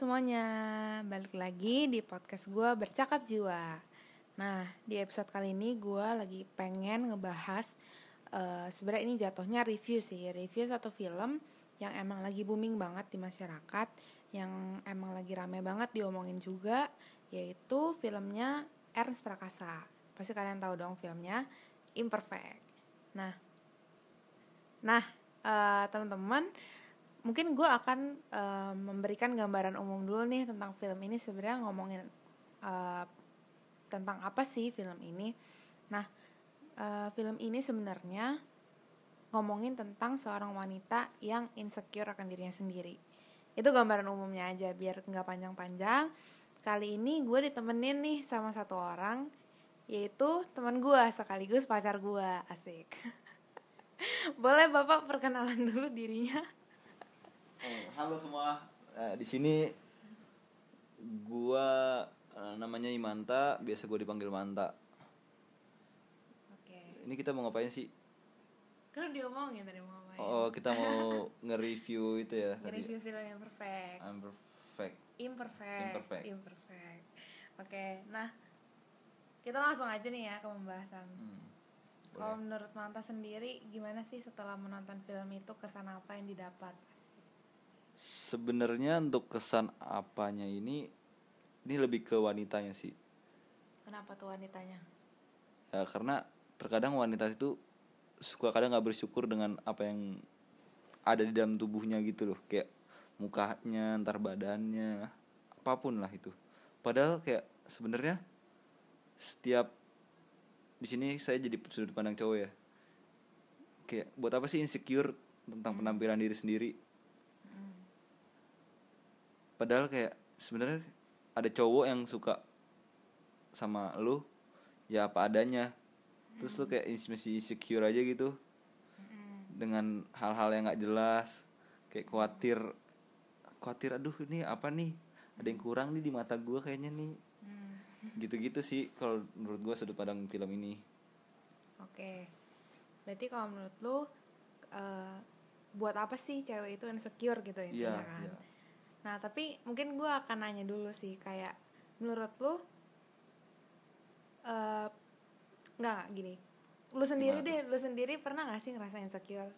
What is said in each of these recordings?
semuanya, balik lagi di podcast gue bercakap jiwa. Nah, di episode kali ini gue lagi pengen ngebahas uh, sebenarnya ini jatuhnya review sih, review satu film yang emang lagi booming banget di masyarakat, yang emang lagi rame banget diomongin juga, yaitu filmnya Ernst Prakasa. Pasti kalian tahu dong filmnya Imperfect. Nah, nah uh, teman-teman mungkin gue akan uh, memberikan gambaran umum dulu nih tentang film ini sebenarnya ngomongin uh, tentang apa sih film ini. Nah uh, film ini sebenarnya ngomongin tentang seorang wanita yang insecure akan dirinya sendiri. Itu gambaran umumnya aja biar nggak panjang-panjang. Kali ini gue ditemenin nih sama satu orang yaitu teman gue sekaligus pacar gue asik. Boleh bapak perkenalan dulu dirinya halo semua. Uh, di sini gua uh, namanya Imanta, biasa gue dipanggil Manta. Oke. Ini kita mau ngapain sih? Kan diomongin tadi mau ngapain? Oh, kita mau nge-review itu ya tadi. Nge-review film yang perfect. I'm perfect. Imperfect. Imperfect. Imperfect. Oke, nah kita langsung aja nih ya ke pembahasan. Hmm. Kalau menurut Manta sendiri, gimana sih setelah menonton film itu kesan apa yang didapat? Sebenarnya untuk kesan apanya ini ini lebih ke wanitanya sih. Kenapa tuh wanitanya? Ya karena terkadang wanita itu suka kadang nggak bersyukur dengan apa yang ada di dalam tubuhnya gitu loh. Kayak mukanya ntar badannya apa pun lah itu. Padahal kayak sebenarnya setiap di sini saya jadi sudut pandang cowok ya. Kayak buat apa sih insecure tentang penampilan diri sendiri padahal kayak sebenarnya ada cowok yang suka sama lu ya apa adanya. Terus lu kayak masih insecure aja gitu. Dengan hal-hal yang nggak jelas kayak khawatir khawatir aduh ini apa nih? Ada yang kurang nih di mata gue kayaknya nih. Mm. gitu-gitu sih kalau menurut gue sudut pandang film ini. Oke. Berarti kalau menurut lu uh, buat apa sih cewek itu insecure gitu ya yeah, kan? yeah Nah tapi mungkin gue akan nanya dulu sih kayak menurut lu uh, nggak gini, lu sendiri Gimana? deh, lu sendiri pernah gak sih ngerasain insecure?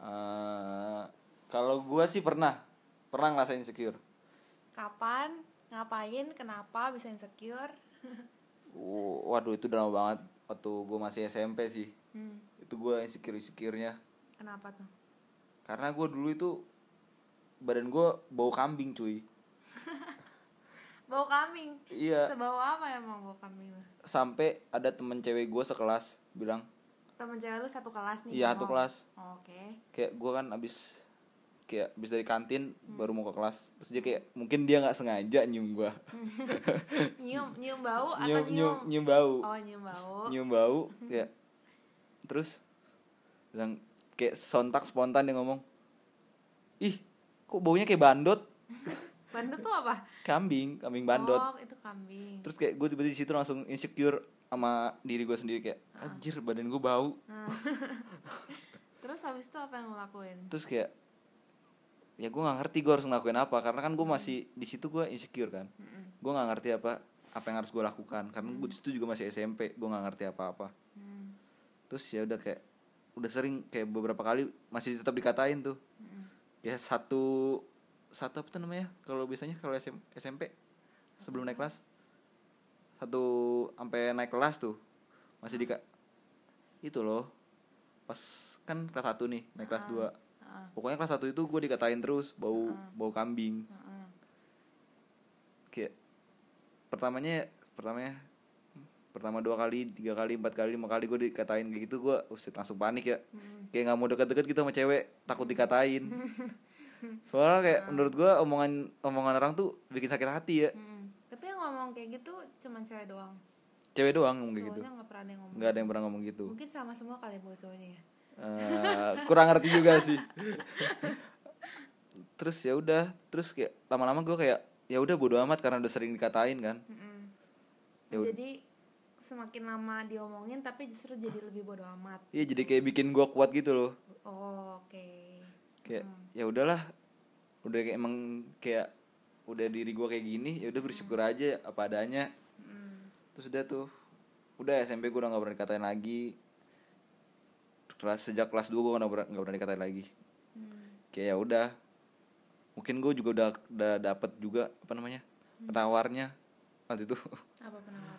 Uh, kalau gue sih pernah, pernah ngerasain insecure. Kapan? Ngapain? Kenapa bisa insecure? uh, waduh itu lama banget waktu gue masih SMP sih. Hmm. Itu gue insecure insecurenya. Kenapa tuh? Karena gue dulu itu badan gue bau kambing cuy. Bau kambing? Iya. Sebau apa emang bau kambing sampai ada temen cewek gue sekelas bilang. Temen cewek lu satu kelas nih iya satu kelas. Oh, oke. Okay. kayak gue kan abis kayak abis dari kantin hmm. baru mau ke kelas. Terus dia kayak mungkin dia nggak sengaja nyium gue nyium nyium bau atau nyium nyium, nyium bau. Oh nyium bau. Nyium bau kayak. Terus bilang kayak sontak spontan dia ngomong ih kok baunya kayak bandot bandot tuh apa kambing kambing bandot oh itu kambing terus kayak gue tiba-tiba di situ langsung insecure sama diri gue sendiri kayak ah. anjir badan gue bau ah. terus habis itu apa yang lo lakuin terus kayak ya gue nggak ngerti gue harus ngelakuin apa karena kan gue hmm. masih di situ gue insecure kan hmm. gue nggak ngerti apa apa yang harus gue lakukan karena gue di situ juga masih SMP gue nggak ngerti apa-apa hmm. terus ya udah kayak udah sering kayak beberapa kali masih tetap dikatain tuh ya satu satu apa tuh namanya? Kalau biasanya kalau SM, SMP sebelum naik kelas. Satu sampai naik kelas tuh masih di itu loh pas kan kelas satu nih naik kelas dua. Pokoknya kelas satu itu gue dikatain terus bau bau kambing. Kayak pertamanya pertamanya pertama dua kali tiga kali empat kali lima kali gue dikatain kayak gitu gue usah langsung panik ya. Hmm. kayak nggak mau deket-deket gitu sama cewek takut dikatain. Soalnya kayak hmm. menurut gue omongan omongan orang tuh bikin sakit hati ya. Hmm. tapi yang ngomong kayak gitu cuman cewek doang? Cewek doang ngomong kayak gitu. Nggak pernah ada yang ngomong. Nggak ada yang pernah ngomong gitu. Mungkin sama semua kali buat cowoknya ya? Uh, kurang ngerti juga sih. Terus ya udah terus kayak lama-lama gue kayak ya udah bodo amat karena udah sering dikatain kan. Mm jadi semakin lama diomongin tapi justru jadi lebih bodo amat. Iya jadi kayak bikin gue kuat gitu loh. Oh oke. Okay kayak hmm. ya udahlah. Udah kayak emang kayak udah diri gue kayak gini ya udah bersyukur aja apa adanya. Mm. terus udah tuh udah SMP gue udah nggak pernah dikatain lagi. Kelas sejak kelas 2 gue nggak pernah nggak pernah dikatain lagi. Mm. kayak ya udah. Mungkin gue juga udah udah dapet juga apa namanya penawarnya waktu itu. Apa penawaran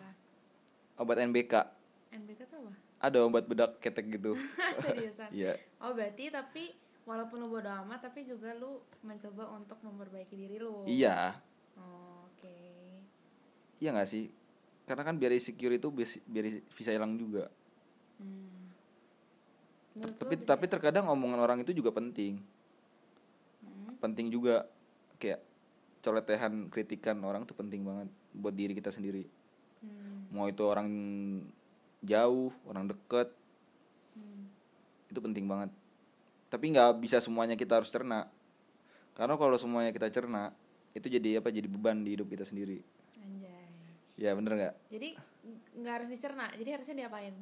obat NBK NBK tuh apa? Ada obat bedak ketek gitu. Seriusan? Iya. Oh berarti tapi walaupun lu bodo amat tapi juga lu mencoba untuk memperbaiki diri lu. Iya. Oh, oke. Iya nggak sih? Karena kan biar insecure itu biar bisa hilang juga. Hmm. Menurut tapi tapi terkadang omongan orang itu juga penting. Hmm. penting juga. Kayak coletehan kritikan orang tuh penting banget buat diri kita sendiri. Hmm. Mau itu orang jauh orang deket Hmm. itu penting banget. Tapi nggak bisa semuanya kita harus cerna. Karena kalau semuanya kita cerna itu jadi apa jadi beban di hidup kita sendiri. Anjay. Ya bener nggak? Jadi nggak harus dicerna jadi harusnya diapain?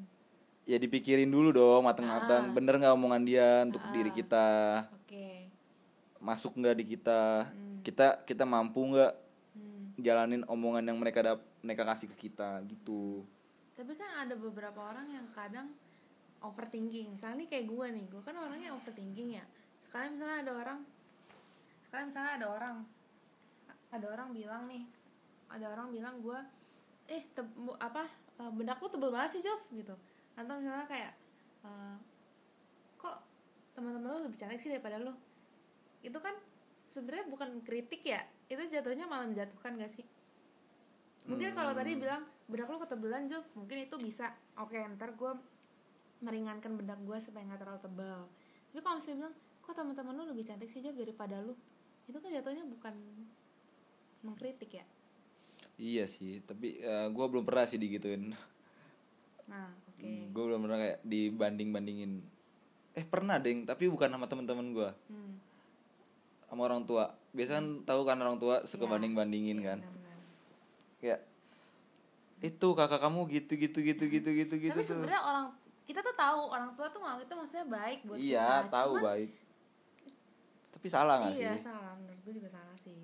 Ya dipikirin dulu dong mateng-mateng Ah. bener nggak omongan dia untuk diri kita? Oke. Masuk nggak di kita? Hmm. kita kita mampu nggak hmm. jalanin omongan yang mereka dap mereka kasih ke kita gitu. Tapi kan ada beberapa orang yang kadang overthinking. Misalnya nih kayak gue nih gue kan orangnya overthinking ya. Sekali misalnya ada orang sekali misalnya ada orang ada orang bilang nih ada orang bilang gue eh bu- apa eh, bedak lu tebel banget sih Jov gitu. Atau misalnya kayak eh, kok teman-teman lu lebih cantik sih daripada lu? Itu kan sebenarnya bukan kritik ya itu jatuhnya malah menjatuhkan gak sih mungkin kalau tadi bilang bedak lu ketebelan Jov. Mungkin itu bisa. Oke ntar gue meringankan bedak gue supaya nggak terlalu tebal tapi kalau misalnya bilang kok teman-teman lu lebih cantik sih Jov daripada lu? Itu kan jatuhnya bukan mengkritik ya? Iya sih tapi eh, gua belum pernah sih digituin. Nah oke. Gue belum pernah kayak dibanding bandingin eh pernah deng tapi bukan sama teman-teman gua. Hmm. sama orang tua. Biasa kan tahu kan orang tua suka Ya. banding bandingin kan? benar-benar. Kayak itu kakak kamu gitu gitu gitu gitu gitu gitu tapi tuh sebenarnya orang kita tuh tahu orang tua tuh ngelakuin itu maksudnya baik buat iya kita. tahu Cuman- baik. Tapi salah nggak iya sih? salah. Menurut gue juga salah sih.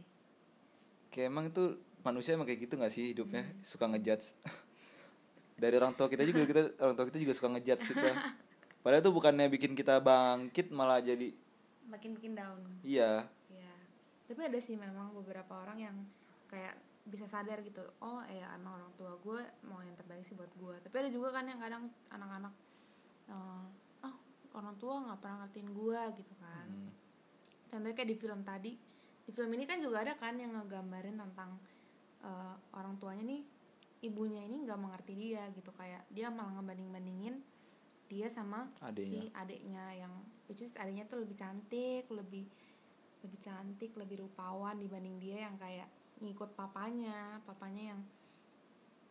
Kayak emang itu manusia emang kayak gitu nggak sih hidupnya? Hmm. suka ngejudge. Dari orang tua kita juga kita orang tua kita juga suka ngejudge kita. Padahal itu bukannya bikin kita bangkit malah jadi makin bikin down. Iya. Ya tapi ada sih memang beberapa orang yang kayak bisa sadar gitu oh ya emang orang tua gue mau yang terbaik sih buat gue tapi ada juga kan yang kadang anak-anak eh, oh orang tua nggak pernah ngertiin gue gitu kan Hmm. contohnya kayak di film tadi di film ini kan juga ada kan yang ngegambarin tentang eh, orang tuanya nih ibunya ini nggak mengerti dia gitu kayak dia malah ngebanding bandingin dia sama Adeknya. si adiknya yang which is adiknya tuh lebih cantik lebih lebih cantik lebih rupawan dibanding dia yang kayak ngikut papanya papanya yang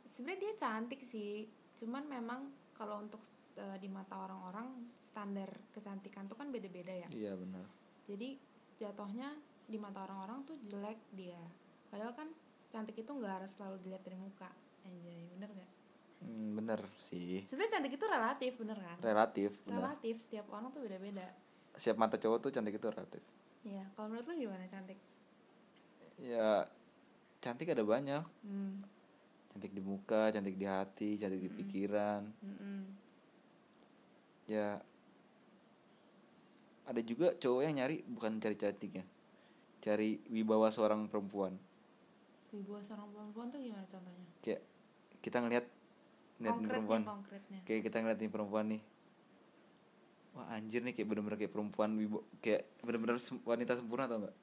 sebenarnya dia cantik sih. Cuman memang kalau untuk eh, di mata orang-orang standar kecantikan tuh kan beda-beda ya. Iya benar. Jadi jatuhnya di mata orang-orang tuh jelek dia. Padahal kan cantik itu nggak harus selalu dilihat dari muka. Anjay bener gak hmm, bener sih. Sebenarnya cantik itu relatif bener kan? Relatif benar relatif setiap orang tuh beda-beda. Siap mata cowok tuh cantik itu relatif. Ya kalau menurut lu gimana cantik? Ya cantik ada banyak. Hmm. cantik di muka cantik di hati cantik di pikiran. Mm-mm. ya ada juga cowok yang nyari bukan cari cantiknya cari wibawa seorang perempuan. Ibu seorang perempuan tuh gimana contohnya? Kayak kita ngelihat ngeliat perempuan. konkretnya. Kayak kita ngeliatin perempuan nih. Wah anjir nih kayak bener-bener kayak perempuan wibo kayak bener-bener wanita sempurna tau nggak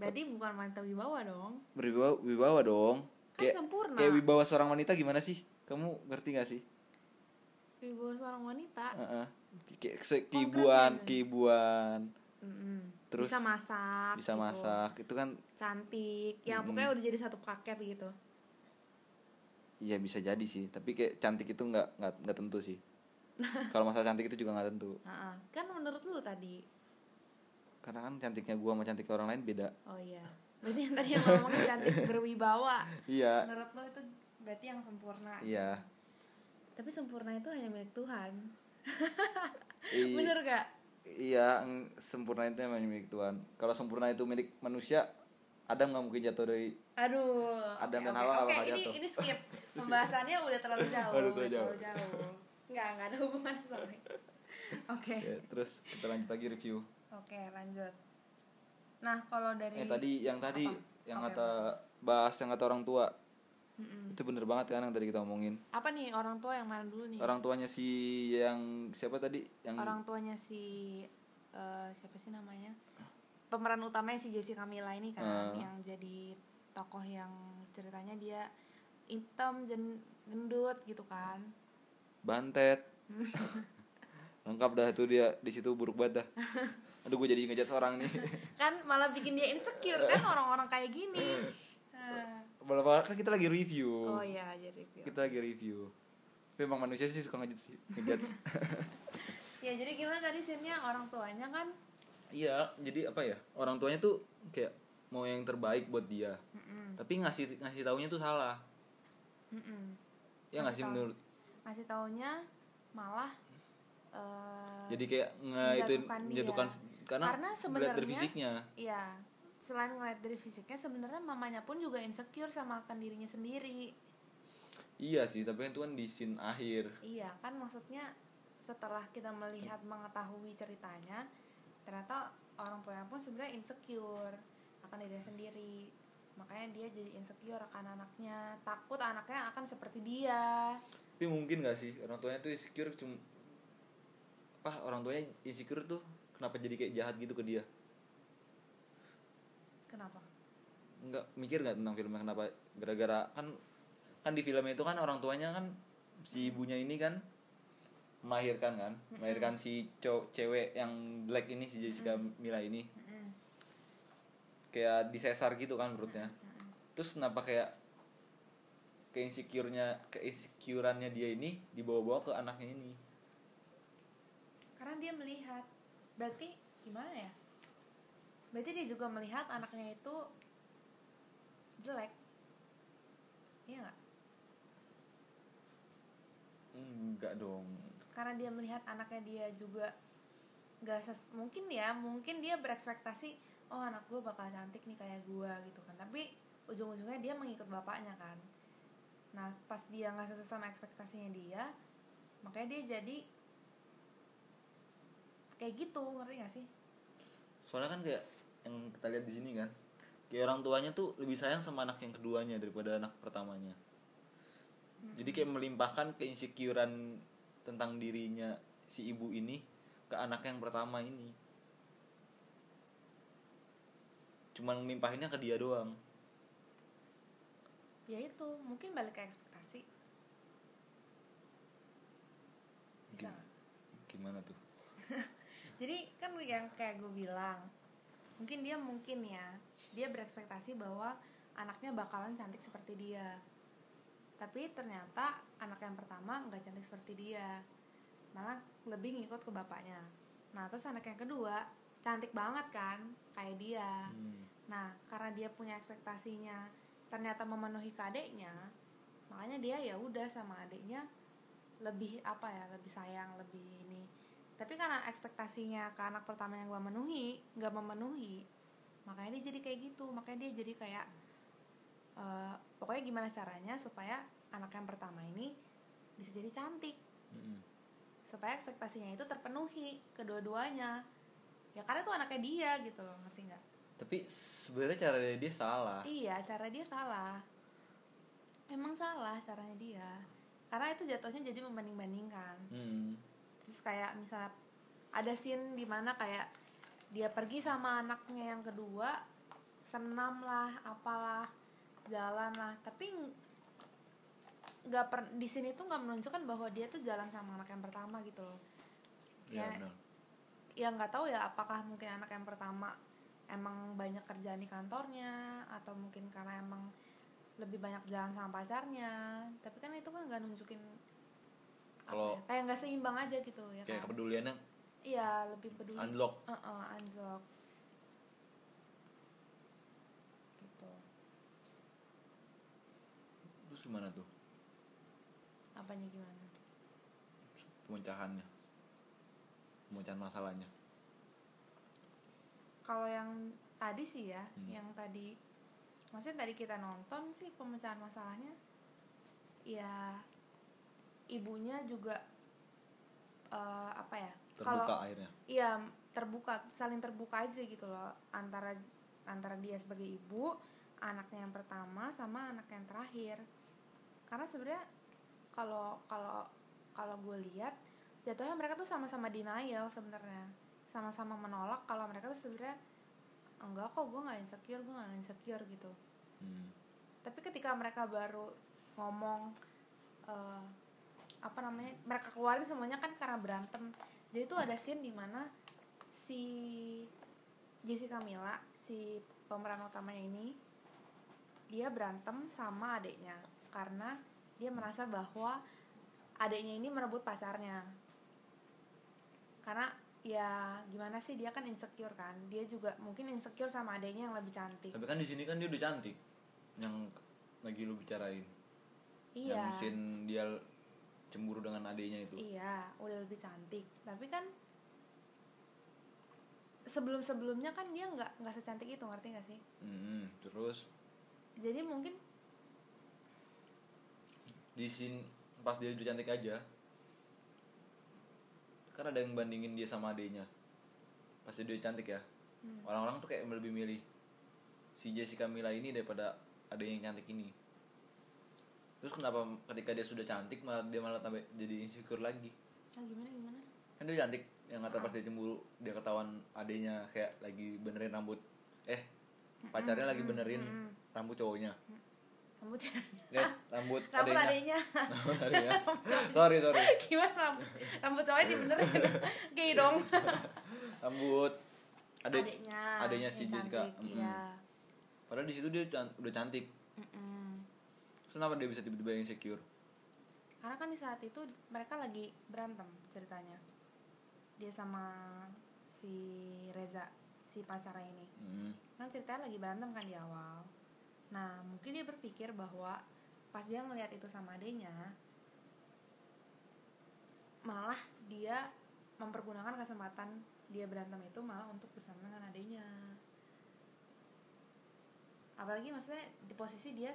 berarti bukan wanita wibawa dong berwibawa wibawa dong Kan kayak sempurna. kayak wibawa seorang wanita gimana sih kamu ngerti gak sih wibawa seorang wanita Heeh. kayak se- keibuan Konkretnya. keibuan Mm-mm. Terus bisa masak bisa gitu. masak itu kan cantik yang Mm-mm. pokoknya udah jadi satu paket gitu Iya bisa jadi sih, tapi kayak cantik itu nggak nggak tentu sih. Kalau masalah cantik itu juga nggak tentu, Nah, kan menurut lu tadi karena kan cantiknya gua sama cantiknya orang lain beda. oh iya berarti yang tadi yang lo ngomongin cantik berwibawa Iya, menurut lo itu berarti yang sempurna iya. tapi sempurna itu hanya milik Tuhan I- bener gak Iya, sempurna itu emang milik Tuhan. Kalau sempurna itu milik manusia, Adam nggak mungkin jatuh dari Aduh. Adam oke, dan. Hawa Oke, bakal ini jatuh. ini skip. Pembahasannya udah terlalu jauh. Udah terlalu jauh. jauh. Nggak, nggak ada hubungan sama ini. Oke. ya, terus kita lanjut lagi review Oke, lanjut. Nah, kalau dari eh tadi yang tadi Apa? yang Oke, kata bahas yang kata orang tua Mm-mm. itu bener banget kan yang tadi kita omongin apa nih orang tua yang mana dulu nih? orang tuanya si yang siapa tadi yang Orang tuanya si eh, siapa sih namanya? Pemeran utamanya si Jessica Mila ini kan Ah. yang jadi tokoh yang ceritanya dia hitam, jen- gendut gitu kan. bantet lengkap dah itu dia di situ buruk banget dah aduh gue jadi ngejat seorang nih. Kan malah bikin dia insecure kan orang-orang kayak gini. Eh, kan kita lagi review. Oh iya aja review. Kita lagi review. Tapi emang manusia sih suka ngejat sih ngejat ya jadi gimana tadi scene-nya? Orang tuanya kan? Iya jadi apa ya? Orang tuanya tuh kayak mau yang terbaik buat dia. Mm-mm, tapi ngasih ngasih taunya tuh salah. Mm-mm. ya Ngasih menurut ngasih taunya malah eh, jadi kayak nge itu menjatuhkan dia. Karena, Karena sebenarnya- dari fisiknya Iya, selain ngeliat dari fisiknya sebenarnya mamanya pun juga insecure sama akan dirinya sendiri. iya sih tapi itu kan di scene akhir Iya, kan maksudnya setelah kita melihat mengetahui ceritanya, ternyata orang tuanya pun sebenarnya insecure akan dirinya sendiri. Makanya dia jadi insecure akan anaknya, takut anaknya akan seperti dia. tapi mungkin gak sih orang tuanya tuh insecure cuma apa orang tuanya insecure tuh kenapa jadi kayak jahat gitu ke dia? Kenapa? nggak mikir nggak tentang filmnya kenapa? Gara-gara kan kan di film itu kan orang tuanya kan si ibunya ini kan melahirkan kan melahirkan si cow cewek yang black ini si Jessica Mila ini. Mm-mm. kayak disesar gitu kan perutnya. Terus kenapa kayak ke insecure-nya ke insecurannya dia ini dibawa-bawa ke anaknya ini? Karena dia melihat, berarti gimana ya? Berarti dia juga melihat anaknya itu jelek, iya nggak? enggak dong Karena dia melihat anaknya dia juga nggak ses mungkin ya, mungkin dia berekspektasi, oh anak gue bakal cantik nih kayak gue gitu kan. Tapi ujung-ujungnya dia mengikut bapaknya kan. Nah pas dia nggak sesuai sama ekspektasinya dia, makanya dia jadi kayak gitu, ngerti gak sih? soalnya kan kayak yang kita lihat di sini kan kayak orang tuanya tuh lebih sayang sama anak yang keduanya daripada anak pertamanya. Jadi kayak melimpahkan keinsecurean tentang dirinya si ibu ini ke anak yang pertama ini. Cuman ngelimpahinnya ke dia doang. Ya itu mungkin balik ke ekspektasi. Bisa gimana tuh jadi kan yang kayak gue bilang mungkin dia mungkin ya dia berekspektasi bahwa anaknya bakalan cantik seperti dia tapi ternyata anak yang pertama nggak cantik seperti dia malah lebih ngikut ke bapaknya nah terus anak yang kedua cantik banget kan kayak dia Hmm. Nah, karena dia punya ekspektasinya ternyata memenuhi ke adeknya, makanya dia ya udah sama adeknya lebih apa ya, lebih sayang, lebih ini. Tapi karena ekspektasinya ke anak pertama yang gak memenuhi, nggak memenuhi, makanya dia jadi kayak gitu. Makanya dia jadi kayak eh, pokoknya gimana caranya supaya anak yang pertama ini bisa jadi cantik, Mm-mm. supaya ekspektasinya itu terpenuhi kedua-duanya. Ya karena itu anaknya dia gitu loh, ngerti nggak? tapi sebenarnya cara dia salah Iya, cara dia salah. Emang salah caranya dia. Karena itu jatuhnya jadi membanding-bandingkan. Hmm. Terus kayak misalnya ada scene di mana kayak dia pergi sama anaknya yang kedua, senam lah, apalah, jalan lah, tapi ng- nggak per di sini tuh nggak menunjukkan bahwa dia tuh jalan sama anak yang pertama gitu loh. ya Ya, benar. ya nggak tahu ya apakah mungkin anak yang pertama emang banyak kerjaan di kantornya atau mungkin karena emang lebih banyak jalan sama pacarnya. Tapi kan itu kan nggak nunjukin Kalau- ya, kayak nggak seimbang aja gitu ya kayak kan? kepeduliannya iya lebih peduli. unlock. Heeh, unlock. Gitu. Terus gimana tuh? Apanya gimana? Pemecahannya. Pemecahan masalahnya. Kalau yang tadi sih ya Hmm. yang tadi maksudnya tadi kita nonton sih pemecahan masalahnya ya ibunya juga eh, apa ya terbuka akhirnya? iya terbuka saling terbuka aja gitu loh antara antara dia sebagai ibu anaknya yang pertama sama anak yang terakhir. Karena sebenarnya kalau kalau kalau gue lihat jatuhnya mereka tuh sama-sama denial sebenarnya. Sama-sama menolak kalau mereka tuh sebenarnya enggak kok gue nggak insecure gue nggak insecure gitu. Hmm. tapi ketika mereka baru ngomong eh, apa namanya mereka keluarin semuanya kan karena berantem. Jadi tuh ada scene di mana si Jessica Mila si pemeran utamanya ini dia berantem sama adiknya karena dia merasa bahwa adiknya ini merebut pacarnya. Karena ya gimana sih dia kan insecure kan. Dia juga mungkin insecure sama adiknya yang lebih cantik. Tapi kan di sini kan dia udah cantik. Yang lagi lu bicarain. Iya. Yang scene dia cemburu dengan adiknya itu Iya, udah lebih cantik. Tapi kan sebelum sebelumnya kan dia nggak nggak secantik itu, ngerti nggak sih? Hmm, terus Jadi mungkin di scene pas dia udah cantik aja kan ada yang bandingin dia sama adiknya pas dia cantik ya Hmm. orang-orang tuh kayak lebih milih si Jessica Mila ini daripada ada yang cantik ini terus kenapa ketika dia sudah cantik malah dia malah tambah jadi insecure lagi ah, gimana gimana? kan dia cantik yang kata pas dia cemburu dia ketahuan adiknya kayak lagi benerin rambut eh pacarnya lagi benerin rambut cowoknya Rambut lihat rambut rambut adiknya. Rambut sorry sorry gimana rambut rambut cowoknya dibenerin? Gay dong. rambut adik adiknya. adiknya si Jessica Mm-mm. Iya. padahal di situ dia udah cantik. Terus kenapa dia bisa tiba-tiba insecure Karena kan di saat itu mereka lagi berantem ceritanya. Dia sama si Reza, si pacarnya ini. Hmm. kan ceritanya lagi berantem kan di awal nah mungkin dia berpikir bahwa pas dia ngelihat itu sama adenya malah dia mempergunakan kesempatan dia berantem itu malah untuk bersama dengan adenya apalagi maksudnya di posisi dia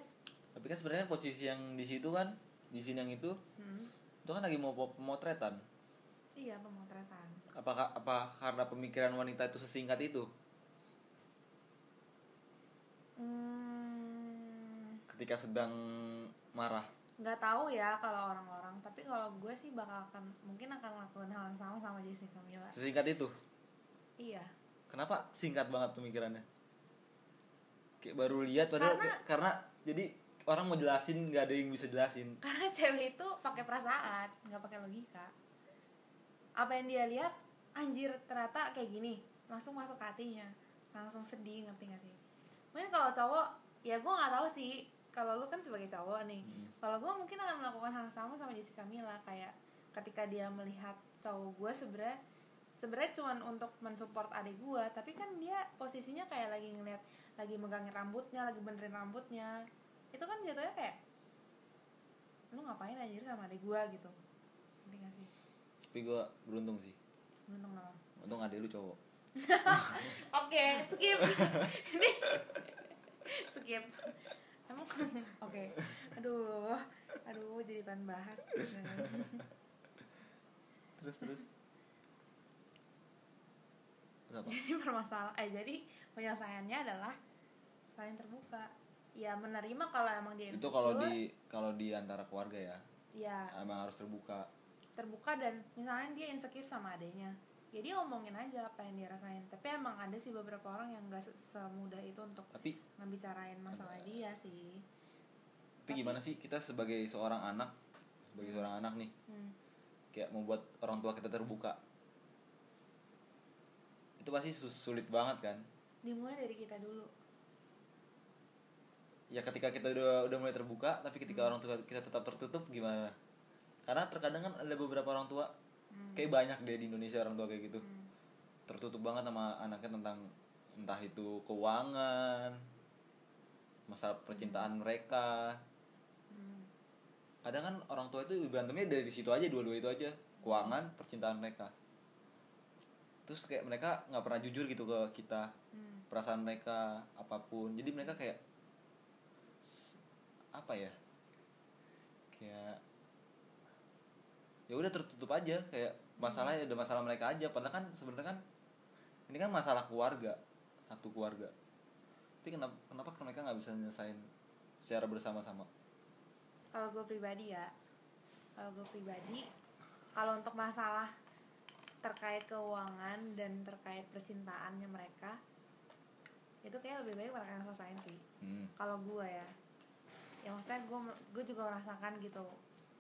tapi kan sebenarnya posisi yang di situ kan di sini yang itu hmm, itu kan lagi mau pemotretan. Iya pemotretan. Apakah apa karena pemikiran wanita itu sesingkat itu? Hmm, ketika sedang marah. Nggak tahu ya kalau orang-orang tapi kalau gue sih bakal akan mungkin akan lakukan hal yang sama sama Jessica Mila sesingkat itu? Iya. Kenapa singkat banget pemikirannya? Kayak baru lihat padahal Karena- kayak- karena jadi orang mau jelasin nggak ada yang bisa jelasin. Karena cewek itu pakai perasaan nggak pakai logika. Apa yang dia lihat anjir ternyata kayak gini. Langsung masuk ke hatinya. Langsung sedih ngerti gak sih? Mungkin kalau cowok ya gue nggak tahu sih. Kalau lu kan sebagai cowok nih. Hmm. kalau gue mungkin akan melakukan hal yang sama sama Jessica Mila. Kayak ketika dia melihat cowok gue sebenarnya sebenarnya cuman untuk mensupport adik gue tapi kan dia posisinya kayak lagi ngeliat lagi megangin rambutnya lagi benerin rambutnya itu kan jatuhnya kayak lu ngapain anjir sama adik gue gitu. Ngerti gak sih? Tapi gue beruntung sih. Untung apa untung adik lu cowok. Oke skip. Ini skip. Emang oke. Aduh aduh jadi bahan bahas. Terus terus. Terus apa jadi permasalahan eh jadi penyelesaiannya adalah saling terbuka ya menerima kalau emang dia itu kalau di kalau di antara keluarga ya. Ya emang harus terbuka. Terbuka dan misalnya dia insecure sama adanya ya dia ngomongin aja apa yang dia rasain. Tapi emang ada sih beberapa orang yang gak se- semudah itu untuk tapi ngebicarain masalah dia sih. Tapi gimana sih kita sebagai seorang anak sebagai seorang anak nih hmm. kayak membuat orang tua kita terbuka? Itu pasti sulit banget kan? Dimulai dari kita dulu ya ketika kita udah udah mulai terbuka tapi ketika orang tua kita tetap tertutup gimana? Karena terkadang kan ada beberapa orang tua kayak banyak deh di Indonesia orang tua kayak gitu. Hmm. tertutup banget sama anaknya tentang entah itu keuangan masalah percintaan mereka. Hmm. kadang kan orang tua itu berantemnya dari situ aja dua-dua itu aja. Keuangan percintaan mereka. Terus kayak mereka nggak pernah jujur gitu ke kita. Hmm. perasaan mereka apa pun. Jadi mereka kayak apa ya? Kayak ya udah tertutup aja kayak masalahnya ada masalah mereka aja. Padahal kan sebenarnya kan ini kan masalah keluarga satu keluarga. Tapi kenapa kenapa mereka nggak bisa nyelesain secara bersama-sama? Kalau gue pribadi ya kalau gue pribadi kalau untuk masalah terkait keuangan dan terkait percintaannya mereka itu kayak lebih baik mereka yang selesain sih. Hmm. kalau gue ya ya maksudnya gue gue juga merasakan gitu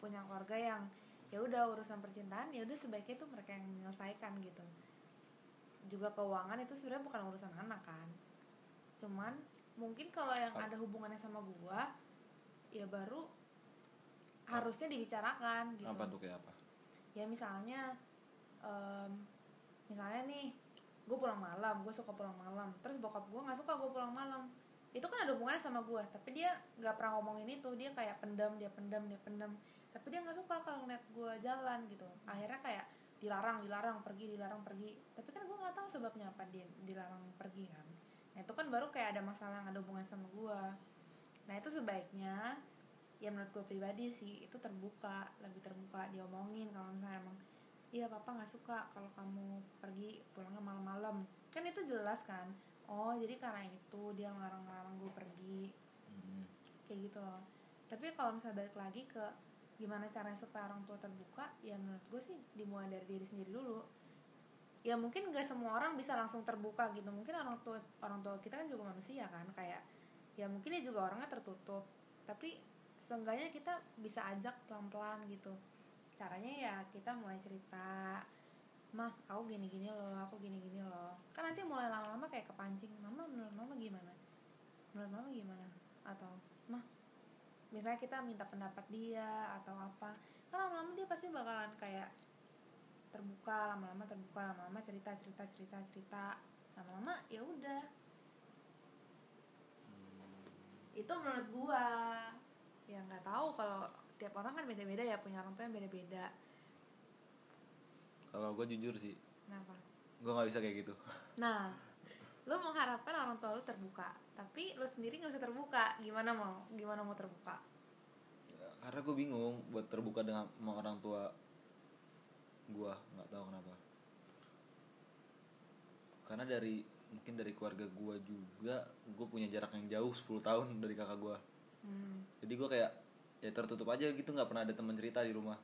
punya keluarga yang ya udah urusan percintaan ya udah sebaiknya tuh mereka yang menyelesaikan gitu. Juga keuangan itu sebenarnya bukan urusan anak kan. Cuman mungkin kalau yang ada hubungannya sama gue ya baru harusnya dibicarakan gitu. apa tuh kayak apa? Ya misalnya em, misalnya nih gue pulang malam gue suka pulang malam. Terus bokap gue nggak suka gue pulang malam itu kan ada hubungannya sama gue tapi dia nggak pernah ngomongin itu. Dia kayak pendam dia pendam dia pendam. Tapi dia nggak suka kalau ngeliat gue jalan gitu. Akhirnya kayak dilarang dilarang pergi dilarang pergi. Tapi kan gue nggak tahu sebabnya apa dia dilarang pergi kan. Nah itu kan baru kayak ada masalah yang ada hubungan sama gue nah itu sebaiknya ya menurut gue pribadi sih itu terbuka lebih terbuka diomongin kalau misalnya emang iya papa nggak suka kalau kamu pergi pulangnya malam-malam. Kan itu jelas kan oh jadi karena itu dia ngarang-ngarang gue pergi. Hmm. kayak gitu loh. Tapi kalau misalnya balik lagi ke gimana caranya supaya orang tua terbuka ya menurut gue sih dimulai dari diri sendiri dulu. Ya mungkin gak semua orang bisa langsung terbuka gitu. Mungkin orang tua orang tua kita kan juga manusia kan. Kayak ya mungkin dia juga orangnya tertutup. Tapi seenggaknya kita bisa ajak pelan-pelan gitu. Caranya ya kita mulai cerita mah aku gini-gini loh aku gini-gini loh. Kan nanti mulai lama-lama kayak kepancing mama menurut mama gimana? Menurut mama gimana? Atau mah misalnya kita minta pendapat dia atau apa. Kan lama-lama dia pasti bakalan kayak terbuka lama-lama terbuka lama-lama cerita cerita cerita cerita. Lama-lama ya udah. Itu menurut gua. Ya nggak tahu kalau tiap orang kan beda-beda ya punya orang tua yang beda-beda kalau gue jujur sih. Kenapa? Gue nggak bisa kayak gitu. Nah lu mengharapkan orang tua lu terbuka tapi lu sendiri nggak bisa terbuka. Gimana mau gimana mau terbuka? Karena gue bingung buat terbuka dengan sama orang tua gue nggak tahu kenapa. Karena dari mungkin dari keluarga gue juga gue punya jarak yang jauh 10 tahun dari kakak gue hmm. jadi gue kayak ya tertutup aja gitu nggak pernah ada teman cerita di rumah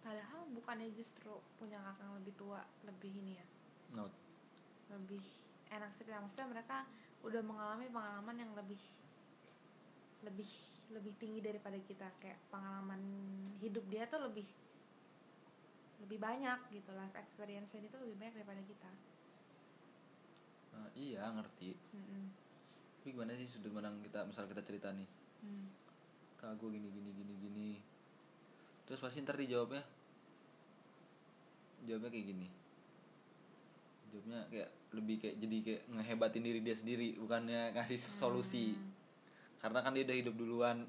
padahal bukannya justru punya kakak yang lebih tua lebih ini ya? No. lebih enak cerita maksudnya mereka udah mengalami pengalaman yang lebih lebih lebih tinggi daripada kita. Kayak pengalaman hidup dia tuh lebih lebih banyak gitu. Life experience itu lebih banyak daripada kita. Nah, iya ngerti. Mm-mm. tapi gimana sih sudut pandang kita? Misal kita cerita nih. Hmm. kak gue gini gini gini gini terus pasti ntar dijawabnya jawabnya kayak gini. Jawabnya kayak lebih kayak jadi kayak ngehebatin diri dia sendiri bukannya ngasih solusi. Karena kan dia udah hidup duluan.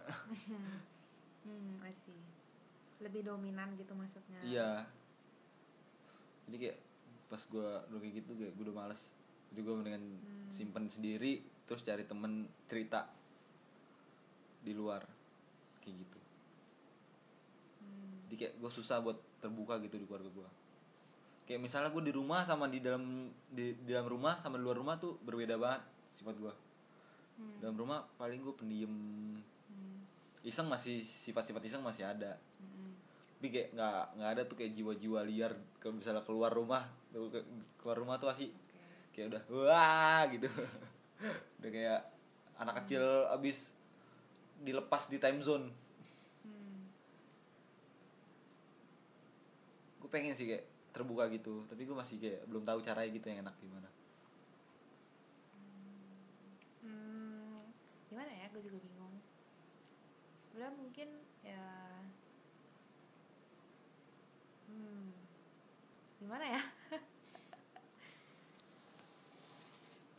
Hmm see. lebih dominan gitu maksudnya. Iya. Jadi kayak pas gue udah kayak gitu kayak gue udah males. Jadi gue mendingan simpen sendiri terus cari temen cerita di luar. Kayak gitu. Hmm. Jadi kayak gue susah buat terbuka gitu di keluarga gue kayak misalnya gue di rumah sama di dalam di, di dalam rumah sama di luar rumah tuh berbeda banget sifat gue Hmm. dalam rumah paling gue pendiem Hmm. iseng masih sifat-sifat iseng masih ada Hmm. tapi kayak nggak nggak ada tuh kayak jiwa-jiwa liar kalau misalnya keluar rumah keluar rumah tuh pasti Oke. kayak udah wah gitu udah kayak anak kecil abis dilepas di time zone Hmm. gue pengen sih kayak terbuka gitu tapi gue masih kayak belum tahu caranya gitu yang enak gimana. Hmm, gimana ya? Gue juga bingung. Sebenarnya mungkin ya hmm, gimana ya?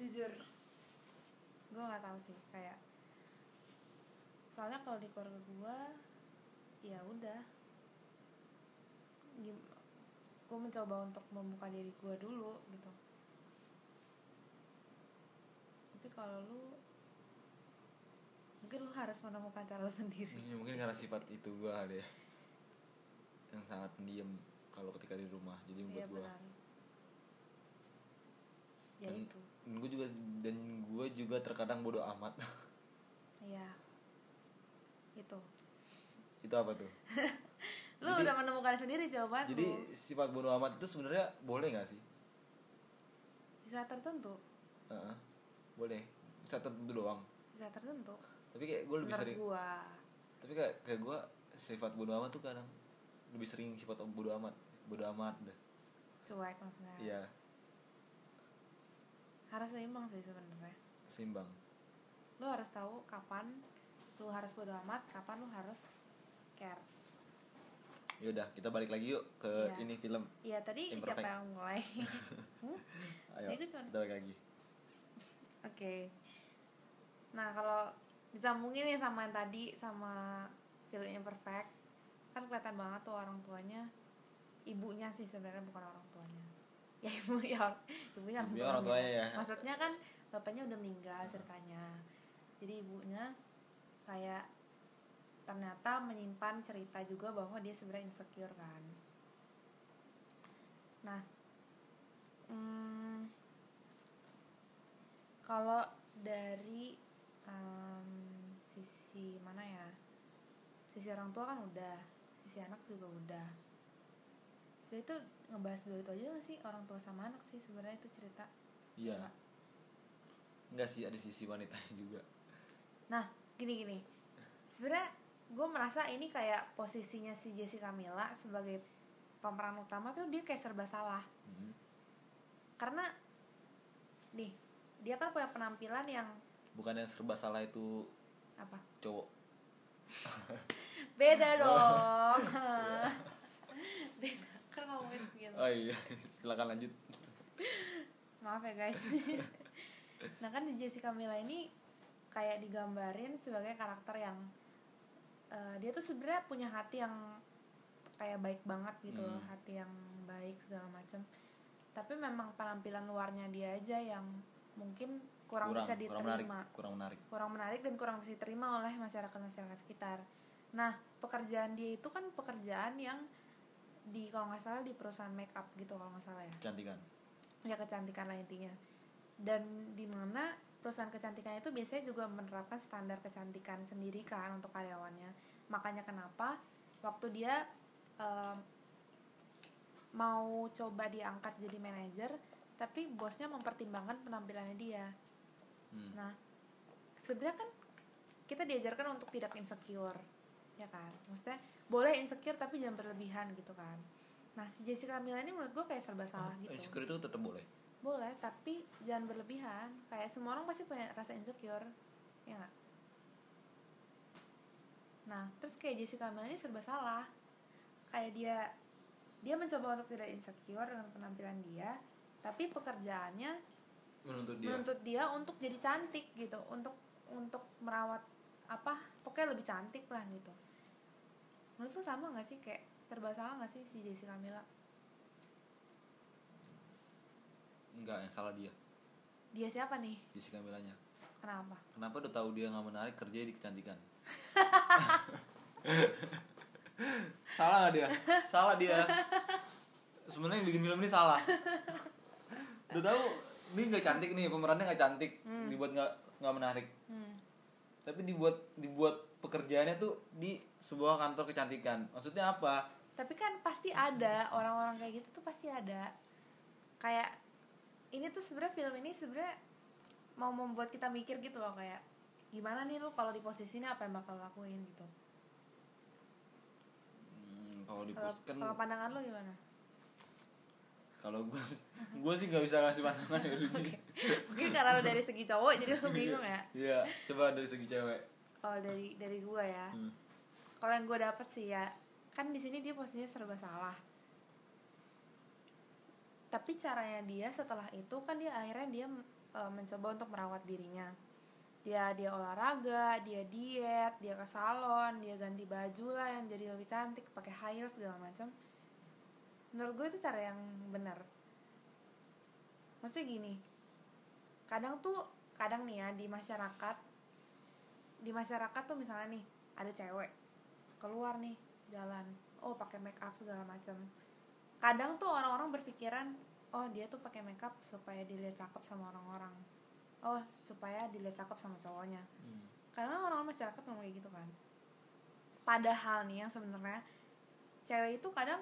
Jujur gue nggak tahu sih kayak soalnya kalau di keluarga gue ya udah gue mencoba untuk membuka diri gue dulu gitu. Tapi kalau lu mungkin lu harus menemukan cara lu sendiri. Ini mungkin karena sifat itu gue ada ya. Yang sangat pendiam kalau ketika di rumah jadi membuat gue benar. Ya Dan- itu. dan gue juga dan gue juga terkadang bodoh amat. Iya. Itu. Itu apa tuh lu Jadi- udah menemukan sendiri jawaban jadi sifat bodoh amat itu sebenarnya boleh nggak sih? Di saat tertentu. Heeh. boleh. Bisa tertentu doang. Di saat tertentu. Tapi kayak gue lebih sering gua. Tapi kayak kayak gue sifat bodoh amat tuh kadang lebih sering sifat bodoh amat. Bodoh amat deh cuek maksudnya. Iya. Harus seimbang sih sebenarnya. Seimbang. Lu harus tahu kapan lu harus bodo amat kapan lu harus care yaudah kita balik lagi yuk ke Iya. ini film iya tadi Imperfect. siapa yang mulai Hmm? ayo kita balik lagi Oke. Nah, kalau disambungin ya sama yang tadi sama film Imperfect, kan kelihatan banget tuh orang tuanya ibunya sih sebenarnya bukan orang tuanya. Ya ibu ya ibunya orang Ibunya orang tuanya ya. Maksudnya kan bapaknya udah meninggal ceritanya. Jadi ibunya kayak ternyata menyimpan cerita juga bahwa dia sebenarnya insecure kan. Nah, hmm, kalau dari em, sisi mana ya? Sisi orang tua kan udah sisi anak juga udah. So itu ngebahas dua itu aja gak sih? Orang tua sama anak sih sebenarnya itu cerita. Iya. Nggak? enggak sih ada sisi wanitanya juga. Nah gini gini sebenarnya gue merasa ini kayak posisinya si Jessica Mila sebagai pemeran utama tuh dia kayak serba salah. Mhm. karena nih dia kan punya penampilan yang bukan yang serba salah itu apa? cowok. Beda dong. Beda. Kan ngomongin film. Oh iya silakan lanjut. Maaf ya guys. Nah kan di Jessica Mila ini kayak digambarin sebagai karakter yang eh, dia tuh sebenarnya punya hati yang kayak baik banget gitu loh Hmm. hati yang baik segala macam tapi memang penampilan luarnya dia aja yang mungkin kurang, bisa kurang menarik diterima kurang menarik kurang menarik dan kurang bisa diterima oleh masyarakat masyarakat sekitar. Nah pekerjaan dia itu kan pekerjaan yang di kalau nggak salah di perusahaan make up gitu kalau nggak salah ya, kecantikan ya kecantikan lah intinya. Dan di mana perusahaan kecantikan itu biasanya juga menerapkan standar kecantikan sendiri kan untuk karyawannya. Makanya kenapa waktu dia em, mau coba diangkat jadi manajer, tapi bosnya mempertimbangkan penampilannya dia. Hmm. Nah, sebenarnya kan kita diajarkan untuk tidak insecure, ya kan? Maksudnya boleh insecure tapi jangan berlebihan gitu kan. Nah, si Jessica Mila ini menurut gue kayak serba salah gitu. insecure itu tetap boleh Boleh, tapi jangan berlebihan. Kayak semua orang pasti punya rasa insecure, ya nggak? Nah, terus kayak Jessica Mila ini serba salah. Kayak dia dia mencoba untuk tidak insecure dengan penampilan dia, tapi pekerjaannya menuntut dia menuntut dia untuk jadi cantik gitu untuk untuk merawat apa pokoknya lebih cantik lah gitu menurut lu sama gak sih kayak serba salah gak sih si Jessica Mila enggak yang salah dia. Dia siapa nih? Jessica Milanya kenapa? Kenapa udah tahu dia nggak menarik kerja di kecantikan? Salah nggak dia. Salah dia. Sebenarnya yang bikin film ini salah. Udah tahu ini nggak cantik nih pemerannya nggak cantik. Dibuat nggak nggak menarik. Hmm. tapi dibuat dibuat pekerjaannya tuh di sebuah kantor kecantikan. Maksudnya apa? Tapi kan pasti ada orang-orang kayak gitu tuh pasti ada. Kayak ini tuh sebenarnya film ini sebenarnya mau membuat kita mikir gitu loh kayak gimana nih lu kalau di posisi ini apa yang bakal lakuin gitu Hmm, kalau di kalau pos- kan kalau pandangan lu gimana kalau gue gue sih nggak bisa ngasih pandangan ya. Oke. Mungkin karena lu dari segi cowok jadi lu bingung ya. Iya, coba dari segi cewek. Kalau dari dari gua ya. Hmm. Kalau yang gua dapet sih ya, kan di sini dia posisinya serba salah. Tapi caranya dia setelah itu kan dia akhirnya dia e, mencoba untuk merawat dirinya. Dia dia olahraga, dia diet, dia ke salon, dia ganti baju lah yang jadi lebih cantik, pakai high heels segala macam. Menurut gue itu cara yang benar. Maksudnya gini, kadang tuh kadang nih ya di masyarakat di masyarakat tuh misalnya nih ada cewek keluar nih jalan oh pakai make up segala macam kadang tuh orang-orang berpikiran oh dia tuh pakai make up supaya dilihat cakep sama orang-orang oh supaya dilihat cakep sama cowoknya Hmm. karena orang masyarakat ngomong kayak gitu kan padahal nih yang sebenarnya cewek itu kadang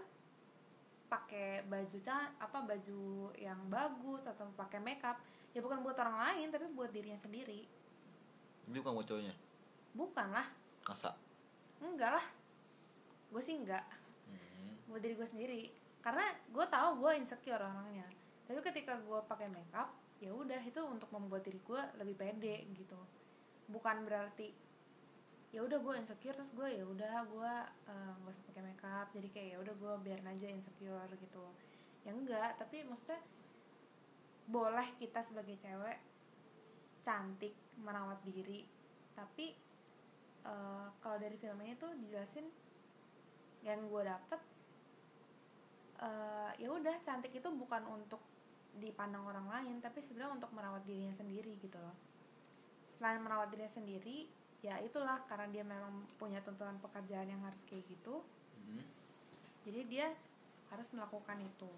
pakai baju apa baju yang bagus atau pakai makeup ya bukan buat orang lain tapi buat dirinya sendiri Ini bukan buat cowoknya. bukan lah Masa? enggak lah gue sih enggak Hmm. buat diri gue sendiri karena gue tahu gue insecure orangnya. Tapi ketika gue pakai makeup ya udah itu untuk membuat diri gue lebih pede gitu. Bukan berarti ya udah gue insecure terus gue ya udah gue eh, nggak usah pakai makeup. Jadi kayak ya udah gue biarin aja insecure gitu. Ya enggak tapi maksudnya boleh kita sebagai cewek cantik merawat diri. Tapi eh, kalau dari film ini tuh dijelasin yang gue dapet ya udah cantik itu bukan untuk dipandang orang lain tapi sebenarnya untuk merawat dirinya sendiri gitu loh. Selain merawat dirinya sendiri ya itulah karena dia memang punya tuntutan pekerjaan yang harus kayak gitu Hmm. jadi dia harus melakukan itu.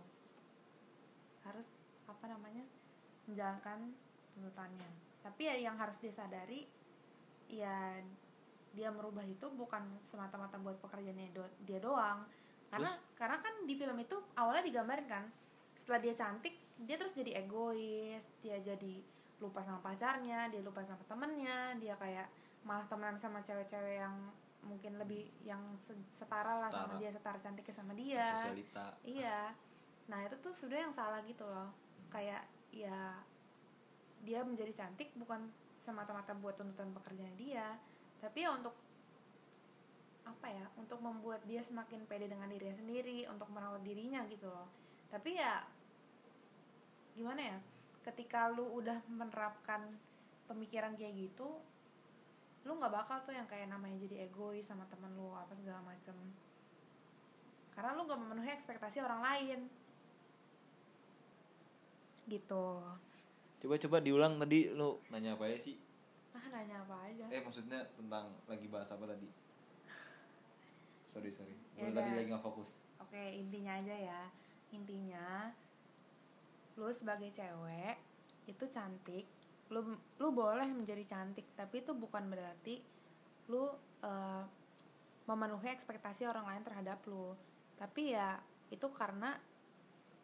Harus apa namanya menjalankan tuntutannya. Tapi ya yang harus dia sadari ya dia merubah itu bukan semata-mata buat pekerjaannya do- dia doang karena karena kan di film itu awalnya digambarin kan setelah dia cantik dia terus jadi egois dia jadi lupa sama pacarnya dia lupa sama temennya dia kayak malah temenan sama cewek-cewek yang mungkin lebih yang se- setara lah sama dia setara cantiknya sama dia. Sosialita. iya. Nah itu tuh sebenarnya yang salah gitu loh. Kayak ya dia menjadi cantik bukan semata-mata buat tuntutan pekerjaan dia tapi ya untuk apa ya untuk membuat dia semakin pede dengan dirinya sendiri untuk merawat dirinya gitu loh. Tapi ya gimana ya ketika lu udah menerapkan pemikiran kayak gitu lu nggak bakal tuh yang kayak namanya jadi egois sama temen lu apa segala macem. Karena lu nggak memenuhi ekspektasi orang lain. Gitu. Coba-coba diulang tadi lu nanya apa ya sih? ah nanya apa aja. Eh maksudnya tentang lagi bahas apa tadi? Sorry sorry. Ya tadi lagi nggak fokus. Oke, intinya aja ya. Intinya lu sebagai cewek itu cantik. Lu lu boleh menjadi cantik, tapi itu bukan berarti lu eh, memenuhi ekspektasi orang lain terhadap lu. Tapi ya itu karena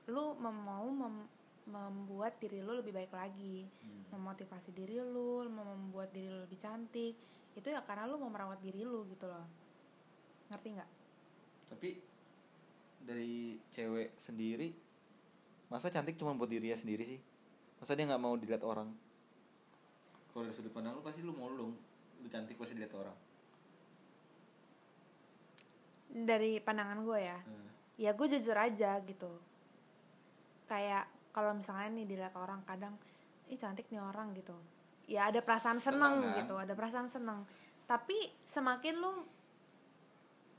lu mau mem- membuat diri lu lebih baik lagi, Hmm. memotivasi diri lu, membuat diri lu lebih cantik. Itu ya karena lu mau merawat diri lu gitu loh. Ngerti nggak? Tapi dari cewek sendiri masa cantik cuma buat dirinya sendiri sih? Masa dia nggak mau dilihat orang? Kalau dari sudut pandang lu pasti lu mau lu dong. Lu cantik pasti dilihat orang. Dari pandangan gue ya. Hmm. ya gue jujur aja gitu kayak kalau misalnya nih dilihat orang kadang ih cantik nih orang gitu ya ada perasaan seneng, Seneng, kan? gitu ada perasaan seneng tapi semakin lu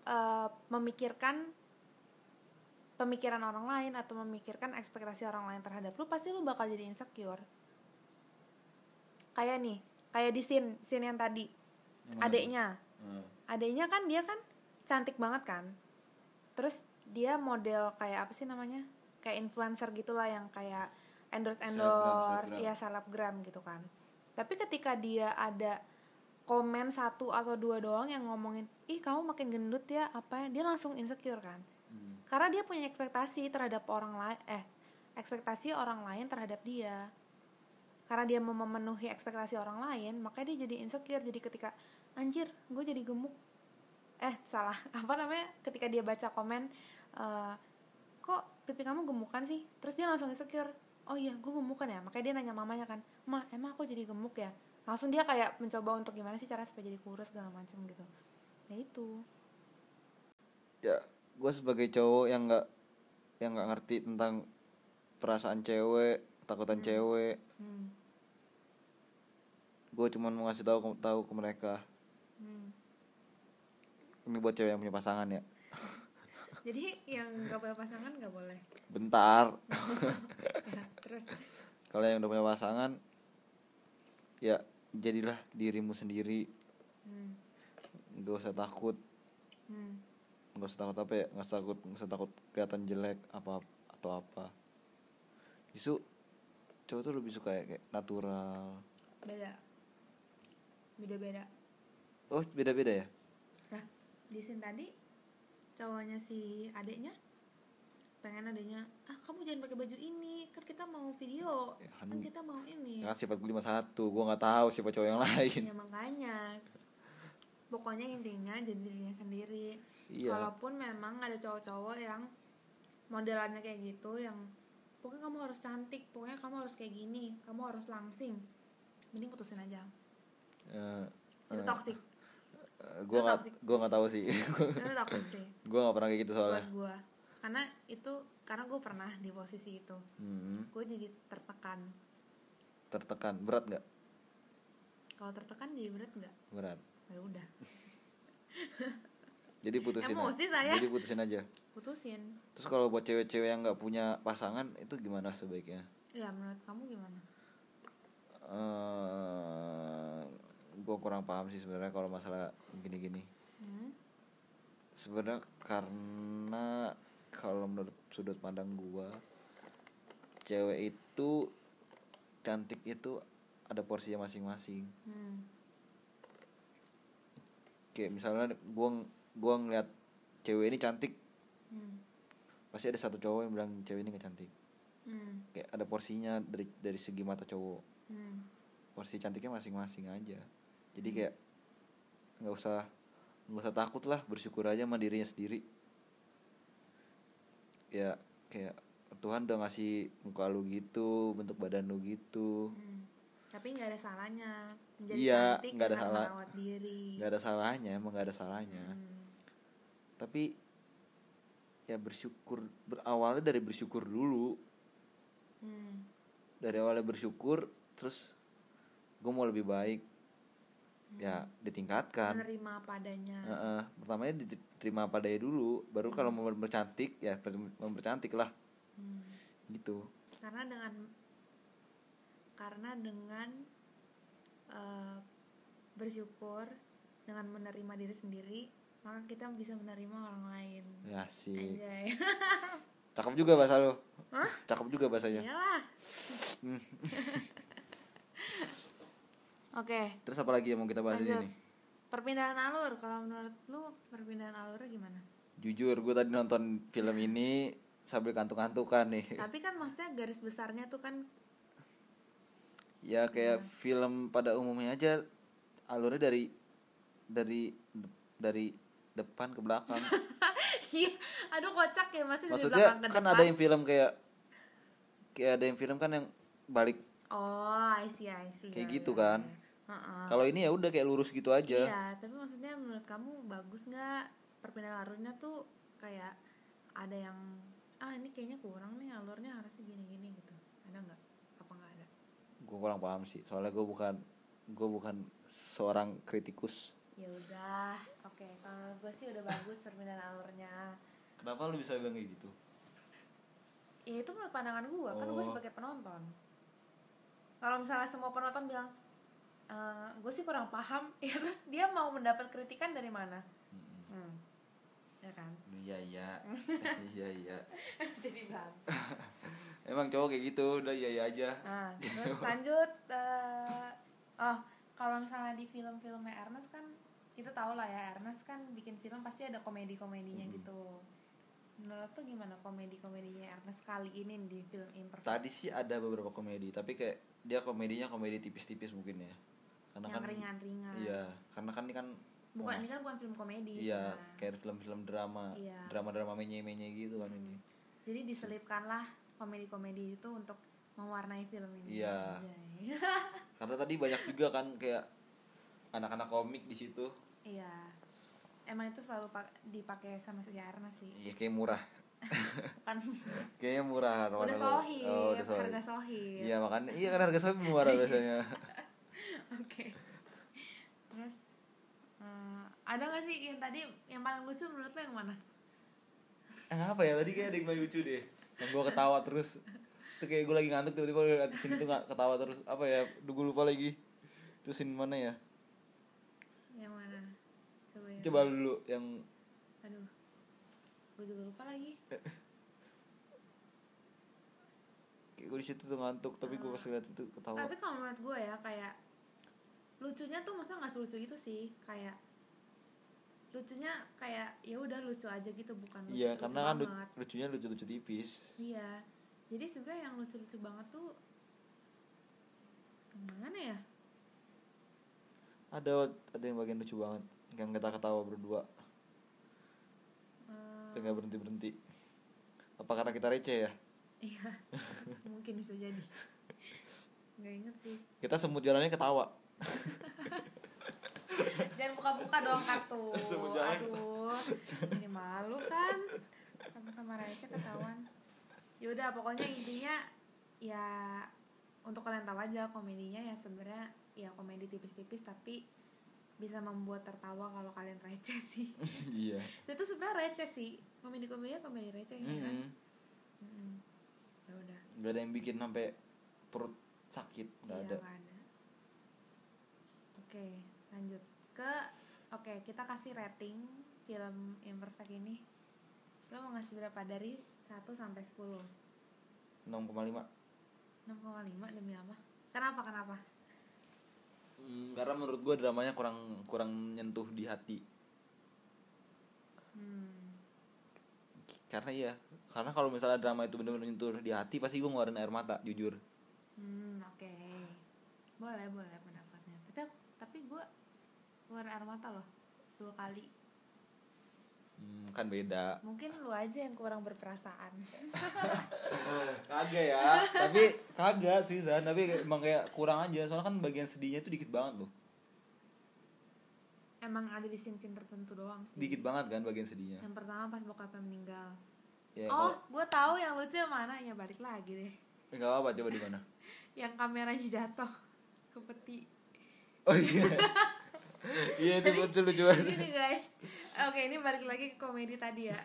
eh, memikirkan pemikiran orang lain atau memikirkan ekspektasi orang lain terhadap lu pasti lu bakal jadi insecure. Kayak nih kayak di scene scene yang tadi. Yang mana adeknya? Hmm. adeknya kan dia kan cantik banget kan? Terus dia model kayak apa sih namanya? Kayak influencer gitulah yang kayak endorse endorse Selebgram, ya selebgram gitu kan. Tapi ketika dia ada komen satu atau dua doang yang ngomongin ih kamu makin gendut ya apa ya? Dia langsung insecure kan. Hmm. karena dia punya ekspektasi terhadap orang lain eh ekspektasi orang lain terhadap dia. Karena dia mau memenuhi ekspektasi orang lain makanya dia jadi insecure. Jadi ketika anjir gue jadi gemuk. Eh salah. Apa namanya? Ketika dia baca komen eh, kok pipi kamu gemukan sih? Terus dia langsung insecure. Oh iya gue gemukan ya. Makanya dia nanya mamanya kan ma emang aku jadi gemuk ya langsung dia kayak mencoba untuk gimana sih cara supaya jadi kurus segala macam gitu. Ya itu. Ya gue sebagai cowok yang nggak yang nggak ngerti tentang perasaan cewek takutan cewek hmm. gue cuman mau ngasih tahu tahu ke mereka. Hmm. ini buat cewek yang punya pasangan ya. Jadi yang nggak punya pasangan nggak boleh? Bentar. Ya, terus. Kalau yang udah punya pasangan ya jadilah dirimu sendiri Hmm. Gak usah takut Hmm. Gak usah takut apa ya Gak usah takut Gak usah takut kelihatan jelek apa Atau apa Justru Cowok tuh lebih suka ya, kayak natural Beda. Beda-beda. Oh beda-beda ya Nah, di scene tadi cowoknya si adeknya pengen adeknya ah kamu jangan pakai baju ini kan kita mau video Ya, kan kan- kita mau ini. Ya kan sifat gue lima satu Gue gak tahu siapa cowok yang lain. Ya makanya. Pokoknya intinya jadi dirinya sendiri. Iya. kalaupun memang ada cowok-cowok yang modelannya kayak gitu yang pokoknya kamu harus cantik pokoknya kamu harus kayak gini kamu harus langsing. Mending putusin aja. Eh, itu eh, toxic. eh, Gue Itu gak, toxic. gue gak tahu sih. Itu toxic sih. Gue gak pernah kayak gitu soalnya. buat gue karena itu karena gue pernah di posisi itu hmm, gue jadi tertekan Tertekan Berat gak? kalau tertekan jadi berat nggak Berat ya udah Jadi putusin Emosi aja. saya. Jadi putusin aja putusin Terus kalau buat cewek-cewek yang gak punya pasangan Itu gimana sebaiknya? ya menurut kamu gimana eh gue kurang paham sih sebenarnya kalau masalah gini-gini hmm? sebenarnya karena kalau menurut sudut pandang gua cewek itu cantik itu ada porsinya masing-masing Hmm. kayak misalnya gua gua ngeliat cewek ini cantik Hmm. pasti ada satu cowok yang bilang cewek ini gak cantik Hmm. kayak ada porsinya dari dari segi mata cowok Hmm. porsi cantiknya masing-masing aja jadi kayak nggak usah nggak usah takut lah bersyukur aja sama dirinya sendiri ya kayak Tuhan udah ngasih muka lu gitu bentuk badan lu gitu Hmm. tapi nggak ada salahnya menjadi Iya, cantik nggak ada salah. merawat diri nggak ada salahnya emang nggak ada salahnya Hmm. tapi ya bersyukur berawalnya dari bersyukur dulu Hmm. dari awalnya bersyukur terus gue mau lebih baik ya ditingkatkan. Menerima apa adanya Heeh, pertamanya diterima pada dulu baru kalau mau bercantik ya mau bercantik lah. Hmm. gitu. Karena dengan karena dengan eh, bersyukur dengan menerima diri sendiri maka kita bisa menerima orang lain. Ya sih. Cakep juga bahasa lo cakep juga bahasanya. Iyalah Hmm. oke. Terus apa lagi yang mau kita bahas di Lanjut. sini? Perpindahan alur. Kalau menurut lu perpindahan alurnya gimana? Jujur gue tadi nonton film ini sambil kantuk-kantukan nih. Tapi kan maksudnya garis besarnya tuh kan ya kayak film pada umumnya aja alurnya dari dari dari depan ke belakang. Iya. Aduh kocak ya masih dari maksudnya belakang ke kan depan. ada yang film kayak kayak ada yang film kan yang balik oh I see I see. Kayak Iya, gitu iya, kan. iya. Kalau ini ya udah kayak lurus gitu aja Iya, tapi maksudnya menurut kamu bagus nggak perpindahan alurnya tuh kayak ada yang ah ini kayaknya kurang nih alurnya harusnya gini-gini gitu. Ada nggak? Apa nggak ada? gue kurang paham sih soalnya gue bukan gue bukan seorang kritikus Ya udah, oke. Kalau gue sih udah bagus perpindahan alurnya. kenapa lu bisa bilang kayak gitu Ya itu menurut pandangan gue, kan gue Oh. sebagai penonton. Kalau misalnya semua penonton bilang gue sih kurang paham, ya terus dia mau mendapat kritikan dari mana? Hmm. Ya kan? iya iya iya iya Jadi berantem. emang cowok kayak gitu udah iya iya aja Nah, terus lanjut eh, oh, kalau misalnya di film-filmnya Ernest kan kita tahu lah ya Ernest kan bikin film pasti ada komedi-komedinya gitu. Menurut lo gimana komedi-komedinya Ernest kali ini di film Imperfect? tadi sih ada beberapa komedi tapi kayak dia komedinya komedi tipis-tipis mungkin ya karena yang kan ringan-ringan. iya karena kan ini kan Bukan ini kan bukan film komedi iya sebenarnya. kayak film-film drama Iya. drama-drama menye-menye gitu kan ini Jadi diselipkanlah komedi-komedi itu untuk mewarnai film ini. Iya. Karena tadi banyak juga kan kayak anak-anak komik di situ Iya. Emang itu selalu pak- dipakai sama si Ernest sih. iya kayak murah Kan kayaknya murah udah sohib, oh, udah sohib. harga sohib. iya makanya iya kan harga sohib murah biasanya Oke. Terus eh, ada gak sih yang tadi yang paling lucu menurut lo yang mana? Eh, apa ya? Tadi kayak ada yang paling lucu deh. Yang gue ketawa terus. Itu kayak gue lagi ngantuk tiba-tiba di sini tuh nggak ketawa terus. Apa ya? Duh, gue lupa lagi. Itu scene mana ya? Yang mana? coba dulu yang aduh. Gue juga lupa lagi. Kayak gue di situ tuh ngantuk tapi gue pas lihat itu ketawa. Tapi kalau menurut gue ya kayak lucunya tuh masa nggak selucu itu sih kayak lucunya kayak ya udah lucu aja gitu bukan lucu, iya lucu karena kan banget. lucunya lucu-lucu tipis. Iya jadi sebenarnya yang lucu-lucu banget tuh yang mana ya? Ada ada yang bagian lucu banget yang kita ketawa berdua. Eh, tapi nggak berhenti berhenti apa karena kita receh ya? Iya mungkin bisa jadi. Nggak inget sih. Kita semut jalannya ketawa jangan buka-buka dong kartu. Aduh ini malu kan? Sama-sama receh ketahuan. Yaudah pokoknya intinya ya untuk kalian tahu aja komedinya ya sebenarnya ya komedi tipis-tipis tapi bisa membuat tertawa kalau kalian receh sih. Iya. Itu sebenarnya receh sih. Komedi komedinya komedi receh ya kan? Mm-mm. Mm-mm. ya udah nggak ada yang bikin sampai perut sakit nggak Iya, ada. ada. Oke, lanjut ke oke kita kasih rating film Imperfect ini. Lo mau ngasih berapa dari 1 sampai 10? 6,5 6,5 demi apa? Kenapa kenapa? Hmm, karena menurut gue dramanya kurang kurang nyentuh di hati Hmm. karena iya karena kalau misalnya drama itu bener-bener nyentuh di hati pasti gue ngeluarin air mata jujur Hmm, oke. Boleh, boleh pendapatnya. Tapi tapi gue keluar air mata loh dua kali. hmm, kan beda Mungkin lu aja yang kurang berperasaan. kagak ya tapi kagak sih Zan tapi emang kayak kurang aja soalnya kan bagian sedihnya itu dikit banget loh Emang ada di scene-scene tertentu doang sih. dikit banget kan bagian sedihnya Yang pertama pas bokapnya meninggal. ya oh, gue tahu yang lucu yang mana ya balik lagi deh. nggak apa coba di mana Yang kameranya jatuh ke peti. oh iya iya itu betul lucu banget Ini guys, oke ini balik lagi ke komedi tadi ya.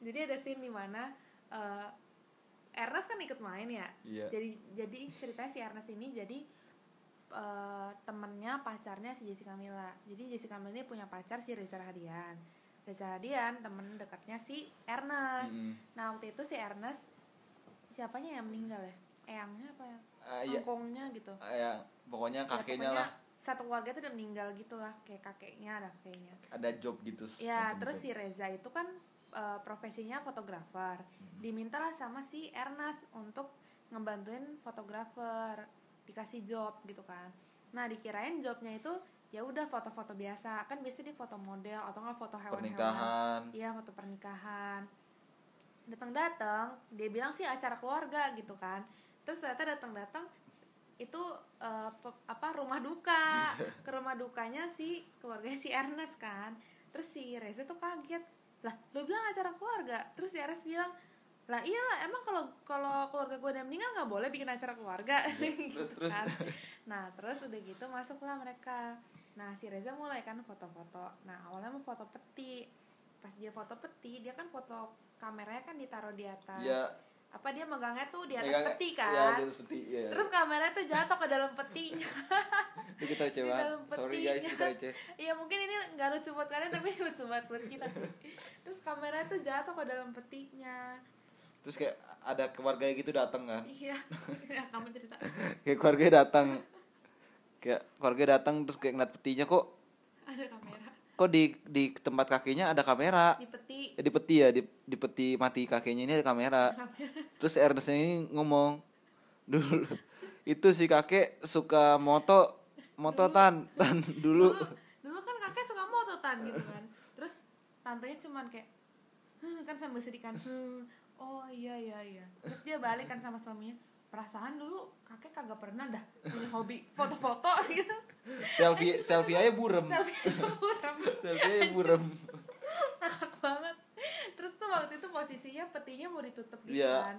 Jadi ada scene di mana eh, Ernest kan ikut main ya. Iya. Jadi jadi ceritanya si Ernest ini jadi eh, temennya pacarnya si Jessica Mila. Jadi Jessica Mila ini punya pacar si Reza Radian. Reza Radian temen dekatnya si Ernest. Mm-mm. Nah waktu itu si Ernest siapanya yang meninggal ya? Eyangnya apa ya? Ah, iya. Engkongnya gitu. Ah, ya pokoknya Ya, kakeknya pokoknya lah Satu keluarga tuh udah meninggal gitu lah, kayak kakeknya ada kakeknya. ada job gitu Ya, terus si Reza itu kan eh, profesinya fotografer. Dimintalah sama si Ernest untuk ngebantuin fotografer, dikasih job gitu kan. Nah, dikirain jobnya itu ya udah foto-foto biasa. Kan biasa di foto model atau enggak foto hewan-hewan. pernikahan Iya, foto pernikahan. Datang-datang, dia bilang sih acara keluarga gitu kan. Terus ternyata datang-datang itu eh, pe- apa rumah duka. Ke rumah dukanya si keluarga si Ernest kan. Terus si Reza tuh kaget. Lah, lu bilang acara keluarga. Terus si Ernest bilang, "Lah iyalah, emang kalau kalau keluarga gue udah meninggal nggak boleh bikin acara keluarga." gitu terus- kan. Nah, terus udah gitu masuklah mereka. Nah, si Reza mulai kan foto-foto. Nah, awalnya mau foto peti. Pas dia foto peti, dia kan foto kameranya kan ditaruh di atas. ya Apa dia megangnya tuh di atas peti ya kan? di atas peti ya Terus kameranya tuh jatuh ke dalam petinya. itu kita di dalam sorry petinya. guys kita receh Iya mungkin ini nggak lucu buat kalian tapi lucu buat buat kita sih. Terus kameranya tuh jatuh ke dalam petinya. terus kayak ada keluarga gitu datang kan Iya. Ya, kamu cerita. kayak keluarga datang kayak keluarga datang terus kayak ngeliat petinya kok Ada kamera kok di di tempat kakinya ada kamera? Di peti. Ya, di peti ya di, di peti mati kakeknya ini ada kamera. Terus Ernest ini ngomong dulu itu si kakek suka moto moto tan tan dulu. Dulu dulu kan kakek suka moto tan gitu kan. Terus tantenya cuman kayak "Huh," kan sambil sedih kan "Hmm, oh iya iya iya. Terus dia balik kan sama suaminya perasaan dulu kakek kagak pernah dah punya hobi foto-foto gitu selfie selfie aja burem. Selfie buram selfie aja burem. Ngakak banget. Terus tuh waktu itu posisinya petinya mau ditutup gitu Iya. kan.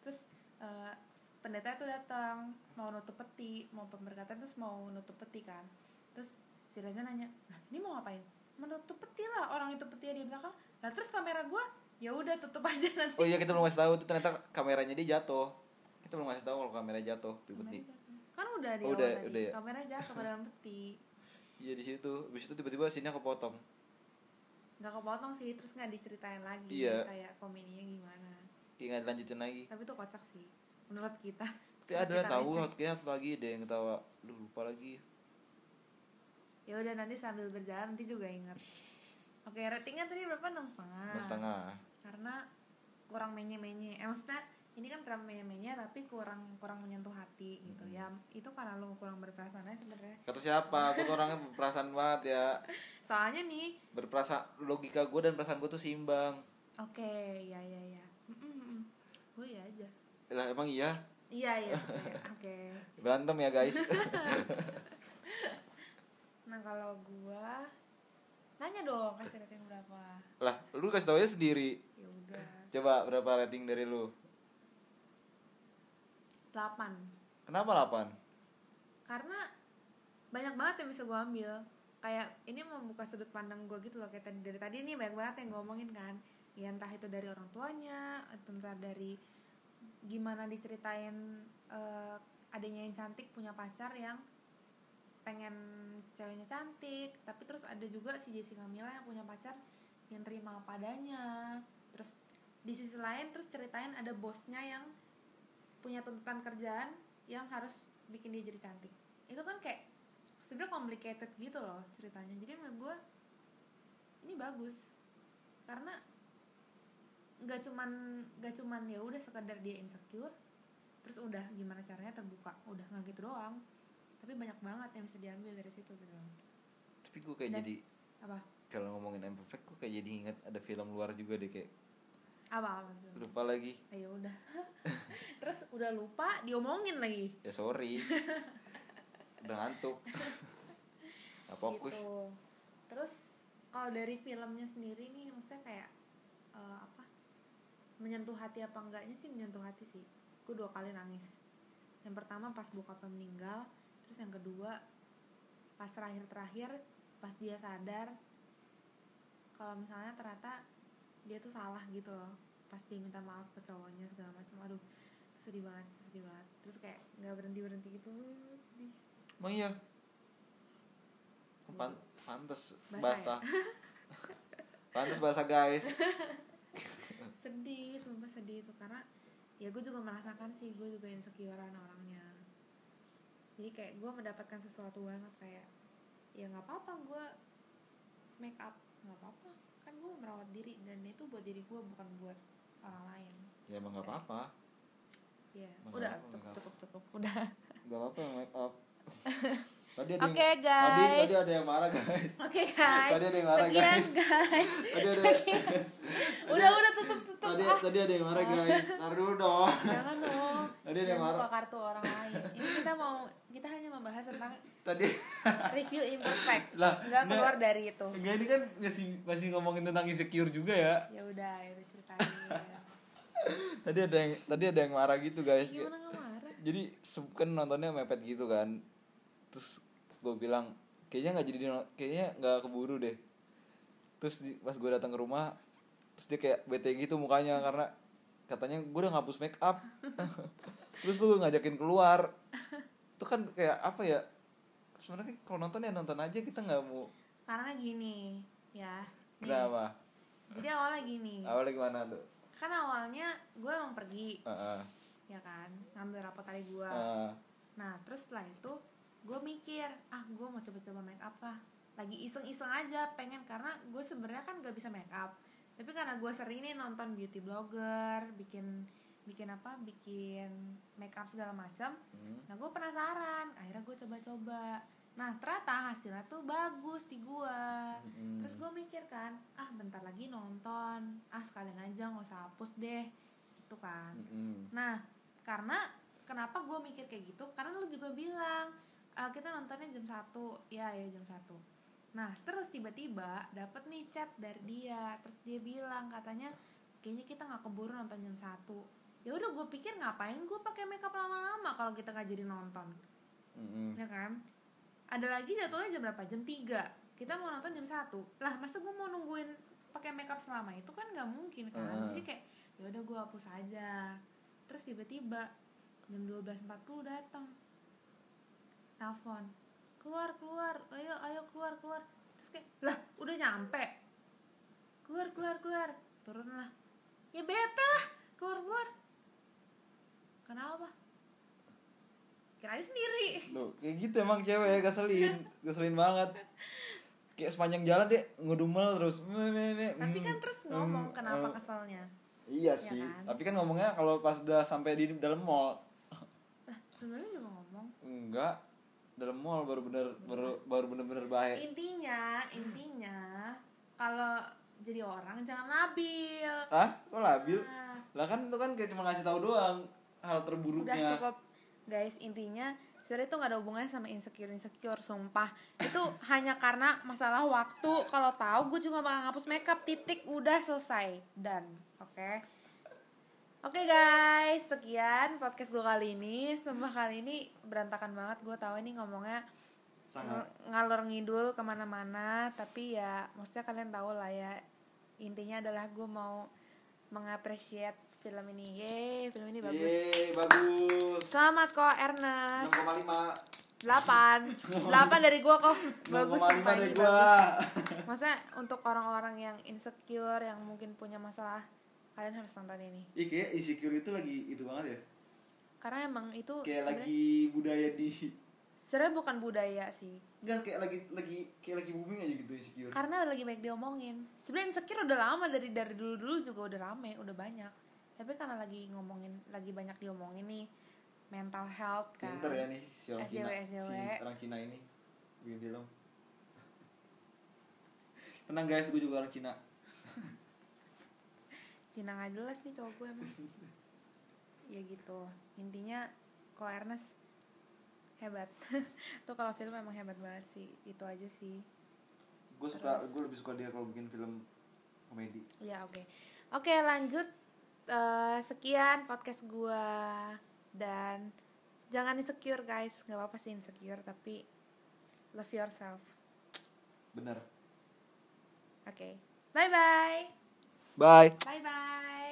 Terus eh, pendeta itu datang mau nutup peti mau pemberkatan terus mau nutup peti kan. Terus si Reza nanya lah ini mau ngapain? Menutup peti lah orang itu petinya di belakang. Lah terus kamera gua? Ya udah tutup aja nanti. Oh iya kita belum kasih tahu. Tuh ternyata kameranya dia jatuh. Kita belum kasih tahu kalau kamera jatuh di peti jatuh. Kan udah di Oh, udah, tadi udah ya? kamera jatuh ke dalam peti. Iya di situ. Habis itu tiba-tiba sini kepotong. Nggak kepotong sih terus nggak diceritain lagi Iya. kayak komedinya gimana. Kayak nggak dilanjutin lagi. Tapi itu kocak sih menurut kita. Tapi ada Kita tahu hot chaos lagi deh yang ketawa. Duh, lupa lagi. Ya udah nanti sambil berjalan nanti juga ingat. Oke ratingnya tadi berapa? Enam setengah. Enam setengah. Karena kurang menye menye eh maksudnya ini kan menye tapi kurang kurang menyentuh hati gitu Hmm. ya. Itu karena lo kurang berperasaan aja sebenarnya. Kata siapa? Aku tuh orangnya berperasaan banget ya. Soalnya nih berperasaan logika gue dan perasaan gue tuh seimbang. Oke ya ya ya gue ya aja. Lah emang iya? Iya iya oke. Berantem ya guys. Nah kalau gua nanya dong kasih rating berapa? Lah lu kasih tau aja sendiri. Ya udah. Coba berapa rating dari lu 8 kenapa 8 karena banyak banget yang bisa gua ambil. Kayak ini membuka sudut pandang gua gitu loh kayak tadi dari tadi ini banyak banget yang gua omongin kan. Ya entah itu dari orang tuanya atau entah dari gimana diceritain eh, adanya yang cantik punya pacar yang pengen ceweknya cantik tapi terus ada juga si Jessica Mila yang punya pacar yang terima apa adanya. Terus di sisi lain terus ceritain ada bosnya yang punya tuntutan kerjaan yang harus bikin dia jadi cantik. Itu kan kayak sebenarnya complicated gitu loh ceritanya. Jadi menurut gue ini bagus. Karena nggak cuman nggak cuman ya udah sekedar dia insecure terus udah gimana caranya terbuka udah nggak gitu doang. Tapi banyak banget yang bisa diambil dari situ gitu tapi gue kayak Dan- jadi apa? kalau ngomongin imperfect gue kayak jadi inget ada film luar juga deh kayak apa apa lupa lagi. Ayo udah. Terus udah lupa diomongin lagi. Ya sorry. Udah ngantuk. Gak fokus. Gitu. Terus kalau dari filmnya sendiri nih maksudnya kayak eh, apa? Menyentuh hati apa enggaknya sih menyentuh hati sih. Gue dua kali nangis. Yang pertama pas bokapnya meninggal terus yang kedua pas terakhir terakhir pas dia sadar. Kalau misalnya ternyata dia tuh salah gitu loh. Pas dia minta maaf ke cowoknya segala macam. Aduh sedih banget sedih banget. Terus kayak nggak berhenti berhenti gitu sedih. Emang iya? Pan pantes Basah basah. Pantes basah guys. Sedih sumpah sedih itu. Karena ya gue juga merasakan sih gue juga insecurean orangnya. Jadi kayak gue mendapatkan sesuatu banget kayak ya nggak apa-apa gue make up. Nggak apa-apa kan gue merawat diri dan itu buat diri gue bukan buat orang lain. Ya emang gak apa-apa. Ya Nggak udah cukup nggak cukup cukup udah. Gak apa-apa make up tadi ada oke yang, tadi, guys tadi ada yang marah guys oke guys Tadi ada yang marah, sekian guys. guys tadi ada Sekian. udah udah tutup tutup tadi ah tadi ada yang marah guys tar dulu dong jangan dong Tadi ada yang marah. kartu orang lain ini kita mau kita hanya membahas tentang tadi review imperfect Lah, nggak nggak. keluar dari itu Enggak ini kan masih masih ngomongin tentang insecure juga ya. ya udah ya udah ceritain Tadi ada yang tadi ada yang marah gitu guys. gimana nggak marah Jadi kan nontonnya mepet gitu kan. Terus gue bilang kayaknya nggak jadi di- kayaknya nggak keburu deh. Terus di, pas gue datang ke rumah terus dia kayak bete gitu mukanya karena katanya gue udah ngapus make up. terus lu ngajakin keluar. Itu kan kayak apa ya? Sebenarnya kalau nonton ya nonton aja kita nggak mau. karena gini ya nih. Kenapa? jadi awalnya gini Awalnya gimana tuh? kan awalnya gue emang pergi Heeh. ya kan ngambil rapot hari gue Heeh. nah terus setelah itu gue mikir ah gue mau coba-coba make up lah lagi iseng-iseng aja pengen karena gue sebenarnya kan gak bisa make up tapi karena gue sering nih nonton beauty blogger bikin bikin apa bikin make up segala macam Hmm. nah gue penasaran akhirnya gue coba-coba nah ternyata hasilnya tuh bagus di gue Mm-mm. terus gue mikir kan ah bentar lagi nonton ah sekalian aja nggak usah hapus deh gitu kan Mm-mm. Nah, karena kenapa gue mikir kayak gitu? Karena lu juga bilang "Ah, kita nontonnya jam 1 Ya, ya jam 1 Nah, terus tiba-tiba dapet nih chat dari dia. Terus dia bilang katanya kayaknya kita nggak keburu nonton jam 1 Ya udah gue pikir ngapain gue pakai makeup lama-lama kalau kita nggak jadi nonton, Mm-mm. ya kan? Ada lagi jadwalnya jam berapa? Jam 3 Kita mau nonton jam 1 Lah, masa gue mau nungguin pakai makeup selama itu kan nggak mungkin kan? Heeh. Jadi kayak ya udah gue hapus aja terus tiba-tiba jam 12.40 datang telepon keluar keluar. Ayo ayo keluar keluar. Terus kayak lah udah nyampe. Keluar keluar keluar. Turun lah ya bete lah. Keluar keluar. Kenapa? Kira aja sendiri. Loh, kayak gitu emang cewek ya gaselin. Gaselin banget. Kayak sepanjang jalan dia ngedumel terus. Me, me, me, tapi mm, kan terus ngomong mm, kenapa mm. keselnya. Iya Ya sih. kan? tapi kan ngomongnya kalau pas udah sampai di dalam mall. Lah sebenarnya juga ngomong. Enggak dalam mall baru bener baru baru bener-bener bahaya intinya intinya kalau jadi orang jangan labil. Ah kok labil? Ah, lah kan itu kan kayak cuma ngasih tahu doang hal udah terburuknya cukup guys intinya sebenarnya itu nggak ada hubungannya sama insecure insecure sumpah. Itu hanya karena masalah waktu. Kalau tahu gue cuma bakal ngapus makeup titik udah selesai dan oke oke guys sekian podcast gue kali ini. Sumpah kali ini berantakan banget. Gue tahu ini ngomongnya sangat. ng- ngalor ngidul ke mana-mana tapi ya maksudnya kalian tahu lah ya. Intinya adalah gue mau mengapresiat film ini. Yeay film ini bagus. Yeay, bagus. Selamat kok Ernest. 6,5 8 8 dari gua kok. Bagus 6,5 sumpah dari bagus. Maksudnya untuk orang-orang yang insecure Yang mungkin punya masalah Kalian harus nonton ini. Ih kayak insecure itu lagi itu banget ya. Karena emang itu Kayak lagi budaya di sebenarnya bukan budaya sih. Enggak kayak lagi lagi kayak lagi booming aja gitu insecure. Karena lagi banyak diomongin. Sebenarnya insecure udah lama Dari dari dulu-dulu juga udah rame Udah banyak. Tapi karena lagi ngomongin Lagi banyak diomongin nih Mental health kan. Pinter ya nih si orang SJW, Cina SJW. Si orang Cina ini. Bikin film. Tenang guys gue juga orang Cina Cina nggak jelas nih cowok gue emang. Ya gitu. Intinya kok Ernest hebat. Lo kalau film emang hebat banget sih. Itu aja sih. Gue suka gue lebih suka dia kalau bikin film komedi. Ya oke. Oke lanjut. Eh, sekian podcast gue dan jangan insecure guys. Nggak apa-apa sih insecure tapi love yourself. Bener. Oke. Bye Bye. Bye bye.